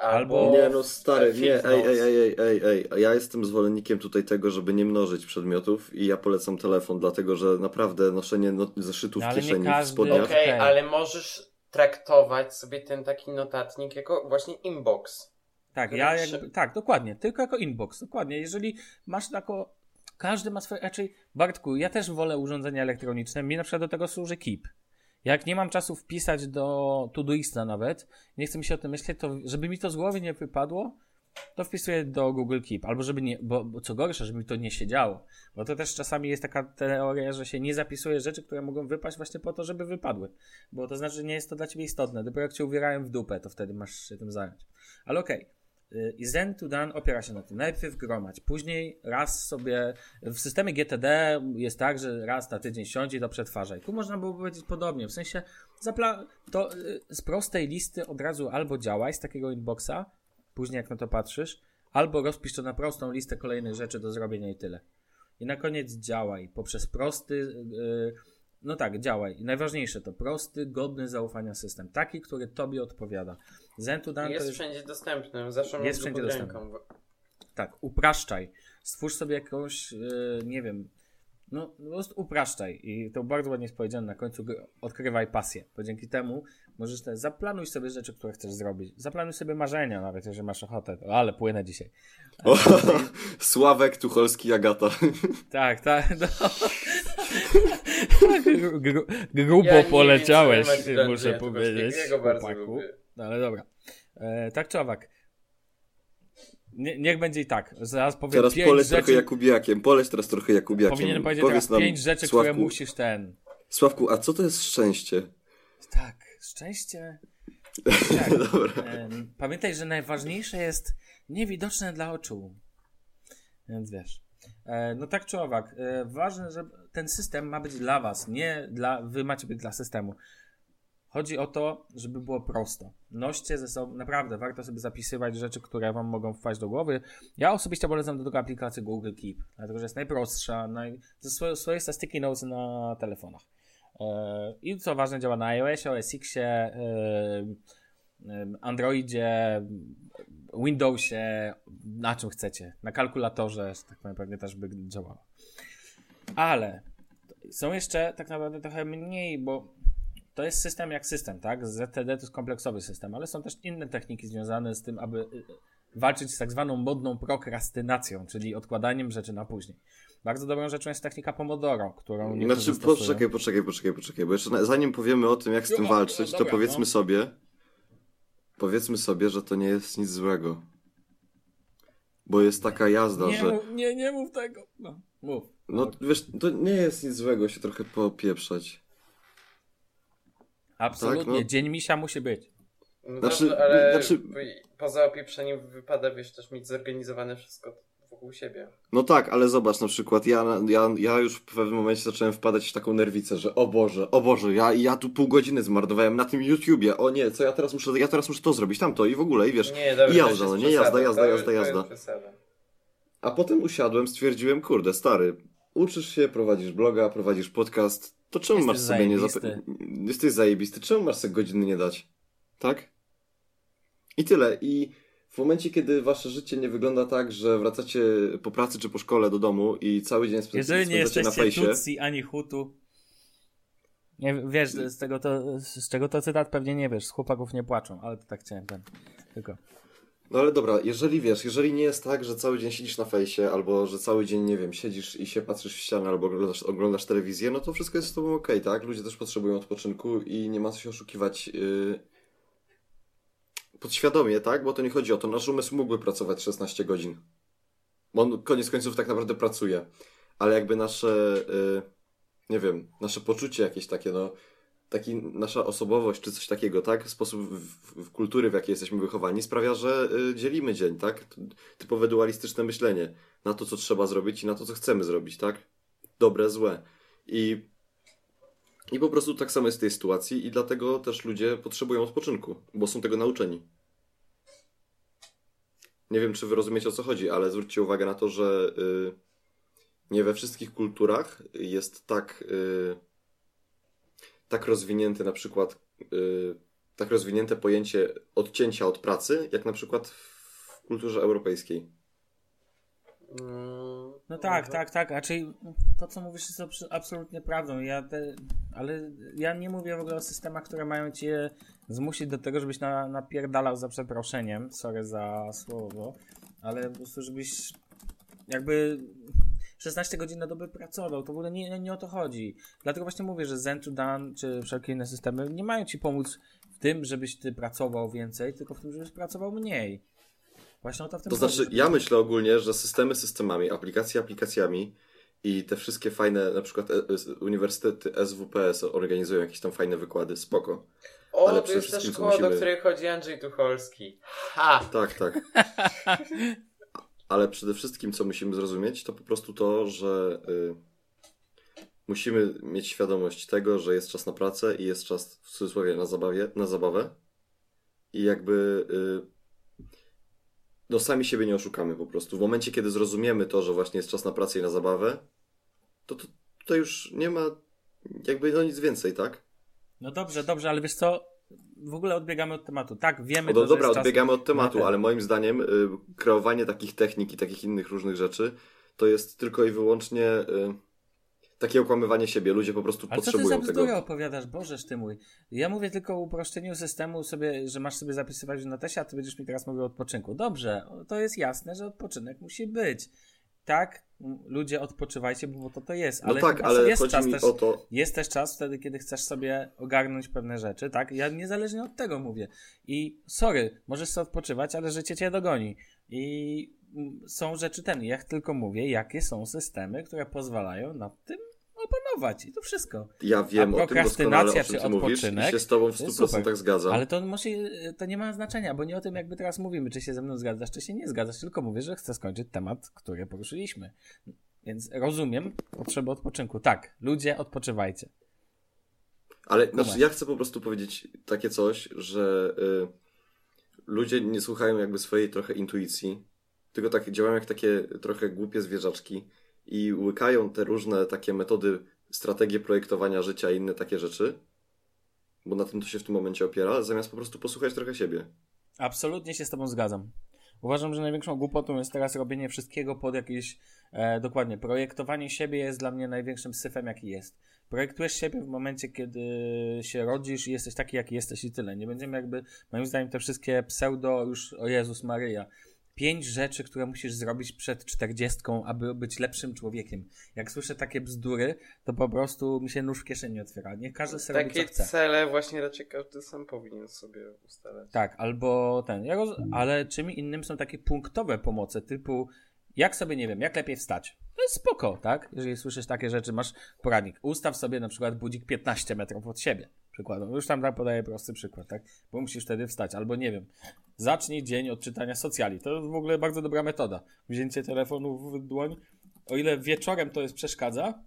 Albo- Nie no stary, nie, ej, ej, ej, ej, ej, ej. Ja jestem zwolennikiem tutaj tego, żeby nie mnożyć przedmiotów i ja polecam telefon, dlatego że naprawdę noszenie no, zeszytów No, w kieszeni, w każdy- spodniach. Okej, Okej. ale możesz traktować sobie ten taki notatnik jako właśnie inbox. Tak, ja jakby, tak, dokładnie, tylko jako inbox, dokładnie. Jeżeli masz jako, każdy ma swoje, raczej, Bartku, ja też wolę urządzenia elektroniczne, mi na przykład do tego służy Keep. Jak nie mam czasu wpisać do Todoista nawet, nie chcę mi się o tym myśleć, to żeby mi to z głowy nie wypadło, to wpisuję do Google Keep. Albo żeby nie, bo, bo co gorsza, żeby mi to nie siedziało. Bo to też czasami jest taka teoria, że się nie zapisuje rzeczy, które mogą wypaść właśnie po to, żeby wypadły. Bo to znaczy, że nie jest to dla ciebie istotne. Dopiero jak cię uwierają w dupę, to wtedy masz się tym zająć. Ale okej. Y, I Zen to Done opiera się na tym. Najpierw gromadź, później raz sobie. W systemie GTD jest tak, że raz na tydzień siądź i to przetwarzaj. Tu można było powiedzieć podobnie. W sensie zapla- to y, z prostej listy od razu albo działaj z takiego inboxa, później jak na to patrzysz, albo rozpisz to na prostą listę kolejnych rzeczy do zrobienia i tyle. I na koniec działaj poprzez prosty, y, no tak, działaj. I najważniejsze to prosty, godny zaufania system. Taki, który tobie odpowiada. Dan to Jest jest... wszędzie dostępny, zawsze Jest wszędzie pod dostępny. ręką. Tak, upraszczaj. Stwórz sobie jakąś, yy, nie wiem, no po prostu upraszczaj. I to bardzo ładnie jest powiedziane na końcu, odkrywaj pasję. Bo dzięki temu możesz też, zaplanuj sobie rzeczy, które chcesz zrobić. Zaplanuj sobie marzenia nawet, jeżeli masz ochotę. O, ale płynę dzisiaj. O, Sławek, Tucholski, Agata. Tak, tak. No. Gru, gru, grubo Ja poleciałeś, wiem, muszę powiedzieć. No ale dobra. E, tak czy owak. Nie, niech będzie i tak. Zaraz powiem Teraz pięć poleć rzeczy. trochę Jakubiakiem. Poleć teraz trochę Jakubiakiem. Powinienem powiedzieć Powiedz teraz nam, pięć rzeczy, Sławku, które musisz ten. Sławku, a co to jest szczęście? Tak, szczęście. Tak. Pamiętaj, że najważniejsze jest niewidoczne dla oczu. Więc wiesz. E, No tak czy owak, e, ważne, że ten system ma być dla was, nie dla, wy macie być dla systemu. Chodzi o to, żeby było prosto. Noście ze sobą, naprawdę, warto sobie zapisywać rzeczy, które wam mogą wpaść do głowy. Ja osobiście polecam do tego aplikację Google Keep, dlatego że jest najprostsza, naj... swoje, swoje sticky notes na telefonach. E, I co ważne, działa na iOSie, OS Xie, e, em, Androidzie, Windowsie, na czym chcecie. Na kalkulatorze, tak powiem, pewnie też by działało. Ale są jeszcze tak naprawdę trochę mniej, bo to jest system jak system, tak? ZTD to jest kompleksowy system, ale są też inne techniki związane z tym, aby y, walczyć z tak zwaną modną prokrastynacją, czyli odkładaniem rzeczy na później. Bardzo dobrą rzeczą jest technika Pomodoro, którą Znaczy, poczekaj, poczekaj, poczekaj, poczekaj, bo jeszcze zanim powiemy o tym, jak z tym No, walczyć, to dobra, powiedzmy no. sobie, powiedzmy sobie, że to nie jest nic złego. Bo jest taka jazda, że... nie, nie mów tego. No, mów. No wiesz, to nie jest nic złego się trochę popieprzać. Absolutnie, tak, no. dzień misia musi być. No Znaczy, dobrze, ale znaczy- poza opieprzeniem wypada, wiesz, też mieć zorganizowane wszystko wokół siebie. No tak, ale zobacz, na przykład ja, ja, ja już w pewnym momencie zacząłem wpadać w taką nerwicę, że o Boże, o Boże, ja, ja tu pół godziny zmarnowałem na tym YouTubie, o nie, co ja teraz muszę, ja teraz muszę to zrobić, tamto i w ogóle, i wiesz, Nie, dobra, i jazda, no nie, jazda, jazda, jazda, już jazda. A potem usiadłem, stwierdziłem, kurde, stary, uczysz się, prowadzisz bloga, prowadzisz podcast, to czemu Jesteś masz sobie nie zajebisty. Jesteś zajebisty, czemu masz sobie godziny nie dać? Tak? I tyle. I w momencie, kiedy wasze życie nie wygląda tak, że wracacie po pracy czy po szkole do domu i cały dzień spędzacie Jeżeli nie spędzacie na jesteście fejsie, Tutsi ani Hutu. Nie, wiesz, z, tego to, z czego to cytat pewnie nie wiesz, z chłopaków nie płaczą, ale to tak chciałem ten. Tylko. No ale dobra, jeżeli wiesz, jeżeli nie jest tak, że cały dzień siedzisz na fejsie, albo że cały dzień, nie wiem, siedzisz i się patrzysz w ścianę, albo oglądasz, oglądasz telewizję, no to wszystko jest z tobą okej, tak? Ludzie też potrzebują odpoczynku i nie ma co się oszukiwać yy, podświadomie, tak? Bo to nie chodzi o to, nasz umysł mógłby pracować 16 godzin. Bo on koniec końców tak naprawdę pracuje. Ale jakby nasze, yy, nie wiem, nasze poczucie jakieś takie, no, taki nasza osobowość czy coś takiego, tak? Sposób w, w, kultury, w jakiej jesteśmy wychowani, sprawia, że y, dzielimy dzień, tak? Typowe dualistyczne myślenie na to, co trzeba zrobić i na to, co chcemy zrobić, tak? Dobre, złe. I, i po prostu tak samo jest w tej sytuacji i dlatego też ludzie potrzebują odpoczynku, bo są tego nauczeni. Nie wiem, czy wy rozumiecie o co chodzi, ale zwróćcie uwagę na to, że y, nie we wszystkich kulturach jest tak. Y, tak rozwinięte na przykład y, tak rozwinięte pojęcie odcięcia od pracy, jak na przykład w kulturze europejskiej. Mm, No tak, mhm. tak, tak. Raczej to, co mówisz, jest abs- absolutnie prawdą. Ja te, ale ja nie mówię w ogóle o systemach, które mają cię zmusić do tego, żebyś na, napierdalał za przeproszeniem. Sorry za słowo, ale po prostu, żebyś jakby 16 godzin na dobę pracował. To w ogóle nie, nie o to chodzi. Dlatego właśnie mówię, że Zen to Dan czy wszelkie inne systemy nie mają ci pomóc w tym, żebyś ty pracował więcej, tylko w tym, żebyś pracował mniej. Właśnie o to w tym To chodzi. znaczy, ja myślę ogólnie, że systemy systemami, aplikacje aplikacjami i te wszystkie fajne, na przykład e, e, uniwersytety SWPS organizują jakieś tam fajne wykłady, spoko. O, ale to jest ta szkoła, do musimy- której chodzi Andrzej Tucholski. Ha! Tak, tak. Ale przede wszystkim, co musimy zrozumieć, to po prostu to, że y, musimy mieć świadomość tego, że jest czas na pracę i jest czas w cudzysłowie na, zabawie, na zabawę. I jakby y, no sami siebie nie oszukamy po prostu. W momencie, kiedy zrozumiemy to, że właśnie jest czas na pracę i na zabawę, to, to tutaj już nie ma jakby no nic więcej, tak? No dobrze, dobrze, ale wiesz co? W ogóle odbiegamy od tematu. Tak, wiemy, No to, do, że dobra, odbiegamy od tematu, ale moim zdaniem y, kreowanie takich technik i takich innych różnych rzeczy to jest tylko i wyłącznie y, takie okłamywanie siebie. Ludzie po prostu Ale co ty potrzebują tego. opowiadasz? Bożeż ty mój. Ja mówię tylko o uproszczeniu systemu sobie, że masz sobie zapisywać w notesie, a ty będziesz mi teraz mówił o odpoczynku. Dobrze, to jest jasne, że odpoczynek musi być. Tak, ludzie odpoczywajcie, bo to to jest. No Ale tak, chyba ale jest czas też, to, Jest też czas wtedy, kiedy chcesz sobie ogarnąć pewne rzeczy, tak? Ja niezależnie od tego mówię. I sorry, możesz sobie odpoczywać, ale życie cię dogoni. I mm, są rzeczy ten. Ja tylko mówię, jakie są systemy, które pozwalają nad tym I to wszystko. ja wiem A o tym doskonale, o czym czy ty mówisz i się z tobą w to jest 100% super. zgadzam. Ale to musi, to nie ma znaczenia, bo nie o tym jakby teraz mówimy, czy się ze mną zgadzasz, czy się nie zgadzasz, tylko mówię, że chcę skończyć temat, który poruszyliśmy. Więc rozumiem potrzebę odpoczynku. Tak, ludzie odpoczywajcie. Ale znaczy, ja chcę po prostu powiedzieć takie coś, że y, ludzie nie słuchają jakby swojej trochę intuicji, tylko tak działają jak takie trochę głupie zwierzaczki i łykają te różne takie metody, strategie projektowania życia i inne takie rzeczy, bo na tym to się w tym momencie opiera, zamiast po prostu posłuchać trochę siebie. Absolutnie się z Tobą zgadzam. Uważam, że największą głupotą jest teraz robienie wszystkiego pod jakieś. E, dokładnie, projektowanie siebie jest dla mnie największym syfem, jaki jest. Projektujesz siebie w momencie, kiedy się rodzisz i jesteś taki, jaki jesteś i tyle. Nie będziemy jakby, moim zdaniem, te wszystkie pseudo, już o Jezus Maryja. Pięć rzeczy, które musisz zrobić przed czterdziestką, aby być lepszym człowiekiem. Jak słyszę takie bzdury, to po prostu mi się nóż w kieszeni otwiera. Niech każdy sobie Takie cele właśnie raczej każdy sam powinien sobie ustalać. Tak, albo ten. Ja roz... Ale czym innym są takie punktowe pomocy, typu jak sobie, nie wiem, jak lepiej wstać. To jest spoko, tak? Jeżeli słyszysz takie rzeczy, masz poradnik. Ustaw sobie na przykład budzik 15 metrów od siebie. Przykładowo. Już tam podaję prosty przykład, tak? Bo musisz wtedy wstać. Albo nie wiem, zacznij dzień od czytania socjali. To w ogóle bardzo dobra metoda. Wzięcie telefonu w dłoń. O ile wieczorem to jest przeszkadza,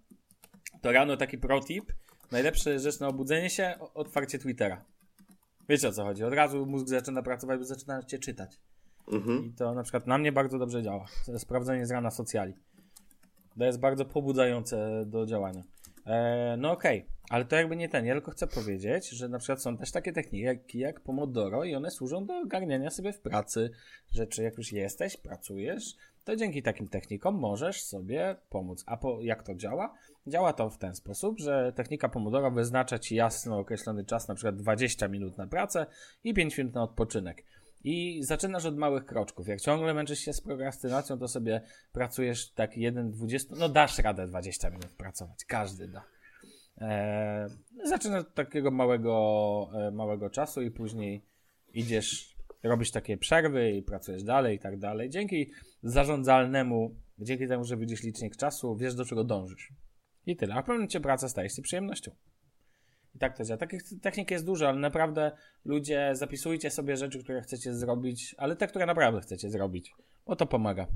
to rano taki protip. Najlepsza rzecz na obudzenie się, otwarcie Twittera. Wiecie o co chodzi. Od razu mózg zaczyna pracować, bo zaczynacie czytać. Mhm. I to na przykład na mnie bardzo dobrze działa. Sprawdzenie z rana socjali. To jest bardzo pobudzające do działania. E, no okej, ale to jakby nie ten. Ja tylko chcę powiedzieć, że na przykład są też takie techniki jak, Pomodoro i one służą do ogarniania sobie w pracy rzeczy. Jak już jesteś, pracujesz, to dzięki takim technikom możesz sobie pomóc. A po, jak to działa? Działa to w ten sposób, że technika Pomodoro wyznacza ci jasno określony czas, na przykład 20 minut na pracę i 5 minut na odpoczynek. I zaczynasz od małych kroczków. Jak ciągle męczysz się z prokrastynacją, to sobie pracujesz tak 1, 20, no dasz radę 20 minut pracować. Każdy da. Eee, zaczynasz od takiego małego, e, małego czasu i później idziesz, robisz takie przerwy i pracujesz dalej i tak dalej. Dzięki zarządzalnemu, dzięki temu, że widzisz licznik czasu, wiesz do czego dążysz. I tyle. A w pewnym momencie praca staje się przyjemnością. I tak to działa. Takich technik jest dużo, ale naprawdę ludzie zapisujcie sobie rzeczy, które chcecie zrobić, ale te, które naprawdę chcecie zrobić, bo to pomaga.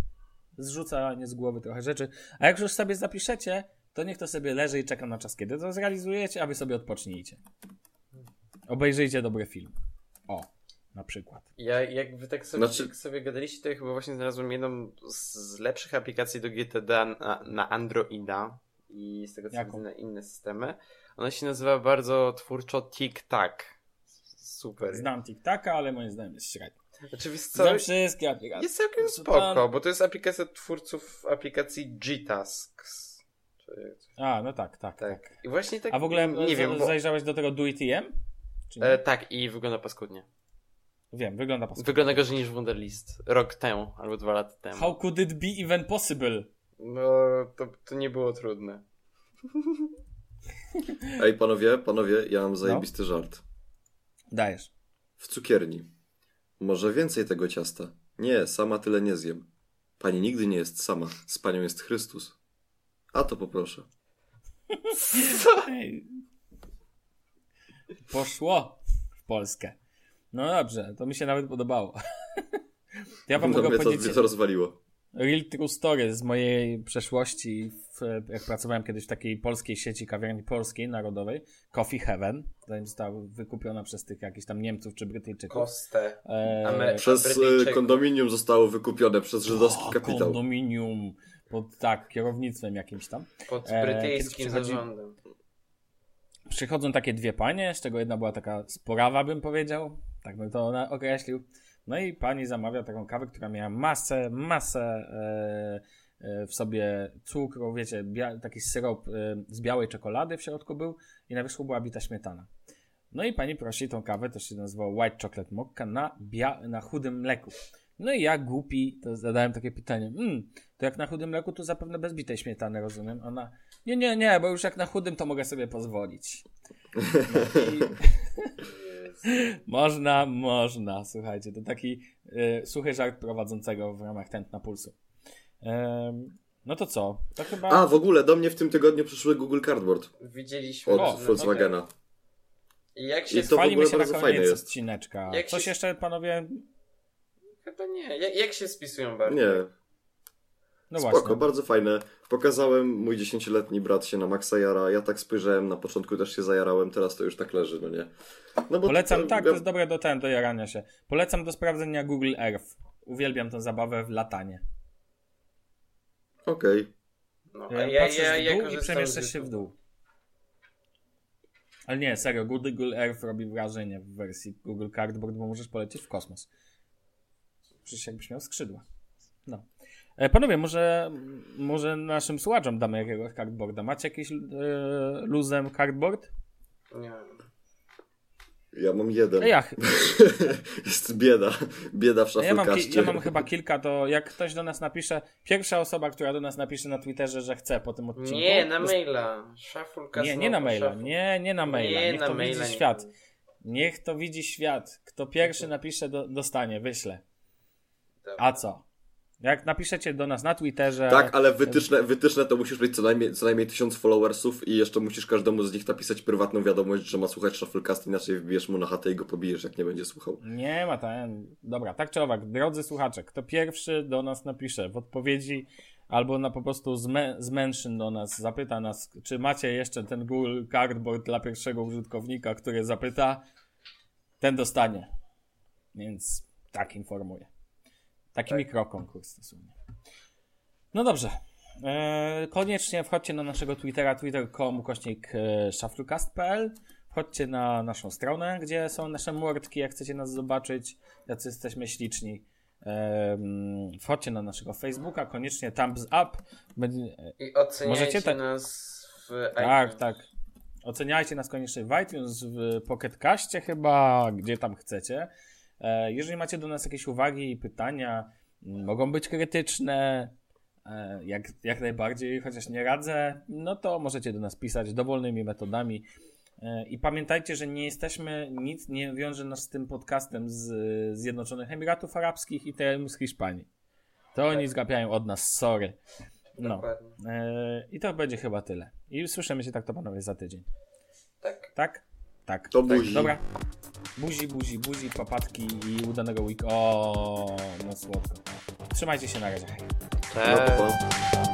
Zrzucanie z głowy trochę rzeczy. A jak już sobie zapiszecie, to niech to sobie leży i czeka na czas, kiedy to zrealizujecie, a wy sobie odpocznijcie. Obejrzyjcie dobry film. O, na przykład. Ja, jak wy tak sobie, Znaczy- jak sobie gadaliście, to ja chyba właśnie znalazłem jedną z lepszych aplikacji do GTD na, na Androida i z tego co Jaką? widzę na inne systemy. Ona się nazywa bardzo twórczo TikTak. Super. Znam TikTaka, ale moim zdaniem jest średnio. Oczywiście? Znam wszystkie aplikacje. Jest całkiem spoko, bo to jest aplikacja twórców aplikacji G-Tasks. A, no tak, tak, tak. tak. I właśnie tak. A w ogóle nie wiem, bo, zajrzałeś do tego? Czy nie? e, Tak, i wygląda paskudnie. Wiem, wygląda paskudnie. Wygląda gorzej niż Wunderlist. Rok temu, albo dwa lata temu. How could it be even possible? No, to, to nie było trudne. Ej, panowie, panowie, ja No. mam zajebisty żart. Dajesz. W cukierni. Może więcej tego ciasta? Nie, sama tyle nie zjem. Pani nigdy nie jest sama. Z panią jest Chrystus. A to poproszę. Ej. Poszło w Polskę. No dobrze, to mi się nawet podobało. Ja wam No, mogę mnie, to, powiedzieć mnie to rozwaliło. real true story z mojej przeszłości, w, jak pracowałem kiedyś w takiej polskiej sieci kawiarni polskiej, narodowej, Coffee Heaven, zanim została wykupiona przez tych jakichś tam Niemców czy Brytyjczyków. Kostę. Eee, Amery- Przez e, Brytyjczyków. kondominium zostało wykupione przez żydowski o, kapitał. Kondominium pod tak, kierownictwem jakimś tam. Pod E, brytyjskim przychodzi- zarządem. przychodzą takie dwie panie, z czego jedna była taka sporawa, bym powiedział, tak bym to ona określił. No i pani zamawia taką kawę, która miała masę, masę e, e, w sobie cukru, wiecie, taki syrop e, z białej czekolady w środku był i na wierzchu była bita śmietana. No i pani prosi tą kawę, to się nazywa White Chocolate Mocca, na, bia- na chudym mleku. No i ja głupi, to zadałem takie pytanie, mm, to jak na chudym mleku, to zapewne bez bitej śmietany, rozumiem? Ona, nie, nie, nie, bo już jak na chudym, to mogę sobie pozwolić. No i... można, można, słuchajcie, to taki y, suchy żart prowadzącego w ramach tętna pulsu. Ym, no to co? To chyba... A, w ogóle do mnie w tym tygodniu przyszły Google Cardboard Widzieliśmy. od O, Volkswagena. I jak się... I to w ogóle się na bardzo fajne koniec jest. odcineczka. Jak Coś się- jeszcze, panowie? Chyba nie. Jak, jak się spisują bardzo? Nie, No spoko, właśnie. bardzo fajne. Pokazałem, mój 10-letni brat się na Maxa jara, ja tak spojrzałem, na początku też się zajarałem, teraz to już tak leży, no nie. No bo Polecam, to- tak, to jest dobre do ten, do jarania się. Polecam do sprawdzenia Google Earth. Uwielbiam tę zabawę w latanie. Okej. No, a Ja, ja, Patrzysz ja, w ja i przemieszczasz się w dół. Ale nie, serio, Google Earth robi wrażenie w wersji Google Cardboard, bo możesz polecieć w kosmos. Przecież jakbyś miał skrzydła. No. E, panowie, może, może naszym słuchaczom damy jakiegoś cardboarda. Macie jakiś e, luzem cardboard? Nie. Ja mam jeden. Ja, Jest bieda. Bieda w ja, mam ki- szaflkaście. ja mam chyba kilka, to jak ktoś do nas napisze, pierwsza osoba, która do nas napisze na Twitterze, że chce po tym odcinku. Nie, na maila. Szafulka Nie, nie na maila, nie, nie na maila. Nie, Niech na to maila widzi nie. świat. Niech to widzi świat. Kto pierwszy napisze, do, dostanie, wyślę. A co? Jak napiszecie do nas na Twitterze. Tak, ale wytyczne, wytyczne to musisz mieć co najmniej, co najmniej tysiąc followersów i jeszcze musisz każdemu z nich napisać prywatną wiadomość, że ma słuchać Shufflecast, inaczej wbijesz mu na chatę i go pobijesz, jak nie będzie słuchał. Nie ma ten. Dobra, tak czy owak, drodzy słuchacze, kto pierwszy do nas napisze w odpowiedzi albo na po prostu zmę, zmęczyn do nas, zapyta nas, czy macie jeszcze ten Google Cardboard dla pierwszego użytkownika, który zapyta, ten dostanie. Więc tak informuję. Taki Tak. mikrokonkurs dosłownie. No dobrze. Eee, koniecznie wchodźcie na naszego Twittera, twitter.com ukośnik e, shufflecast.pl Wchodźcie na naszą stronę, gdzie są nasze mordki, jak chcecie nas zobaczyć, jacy jesteśmy śliczni. Em, wchodźcie na naszego Facebooka, koniecznie thumbs up. Będzie, I oceniajcie Możecie tak- nas w tak, iTunes. tak. Oceniajcie nas koniecznie w iTunes, w Pocketcaście chyba, gdzie tam chcecie. E, Jeżeli macie do nas jakieś uwagi i pytania, m, mogą być krytyczne, e, jak, jak najbardziej, chociaż nie radzę, no to możecie do nas pisać dowolnymi metodami. E, I pamiętajcie, że nie jesteśmy, nic nie wiąże nas z tym podcastem z Zjednoczonych Emiratów Arabskich i tym z Hiszpanii. To oni zgapiają od nas, sorry. No. I to będzie chyba tyle. I słyszymy się tak to panowie za tydzień. Tak. Tak? Tak. To tak. Dobra. Buzi, buzi, buzi, papatki i udanego week. O, no słodko. Trzymajcie się na razie. Pa, pa.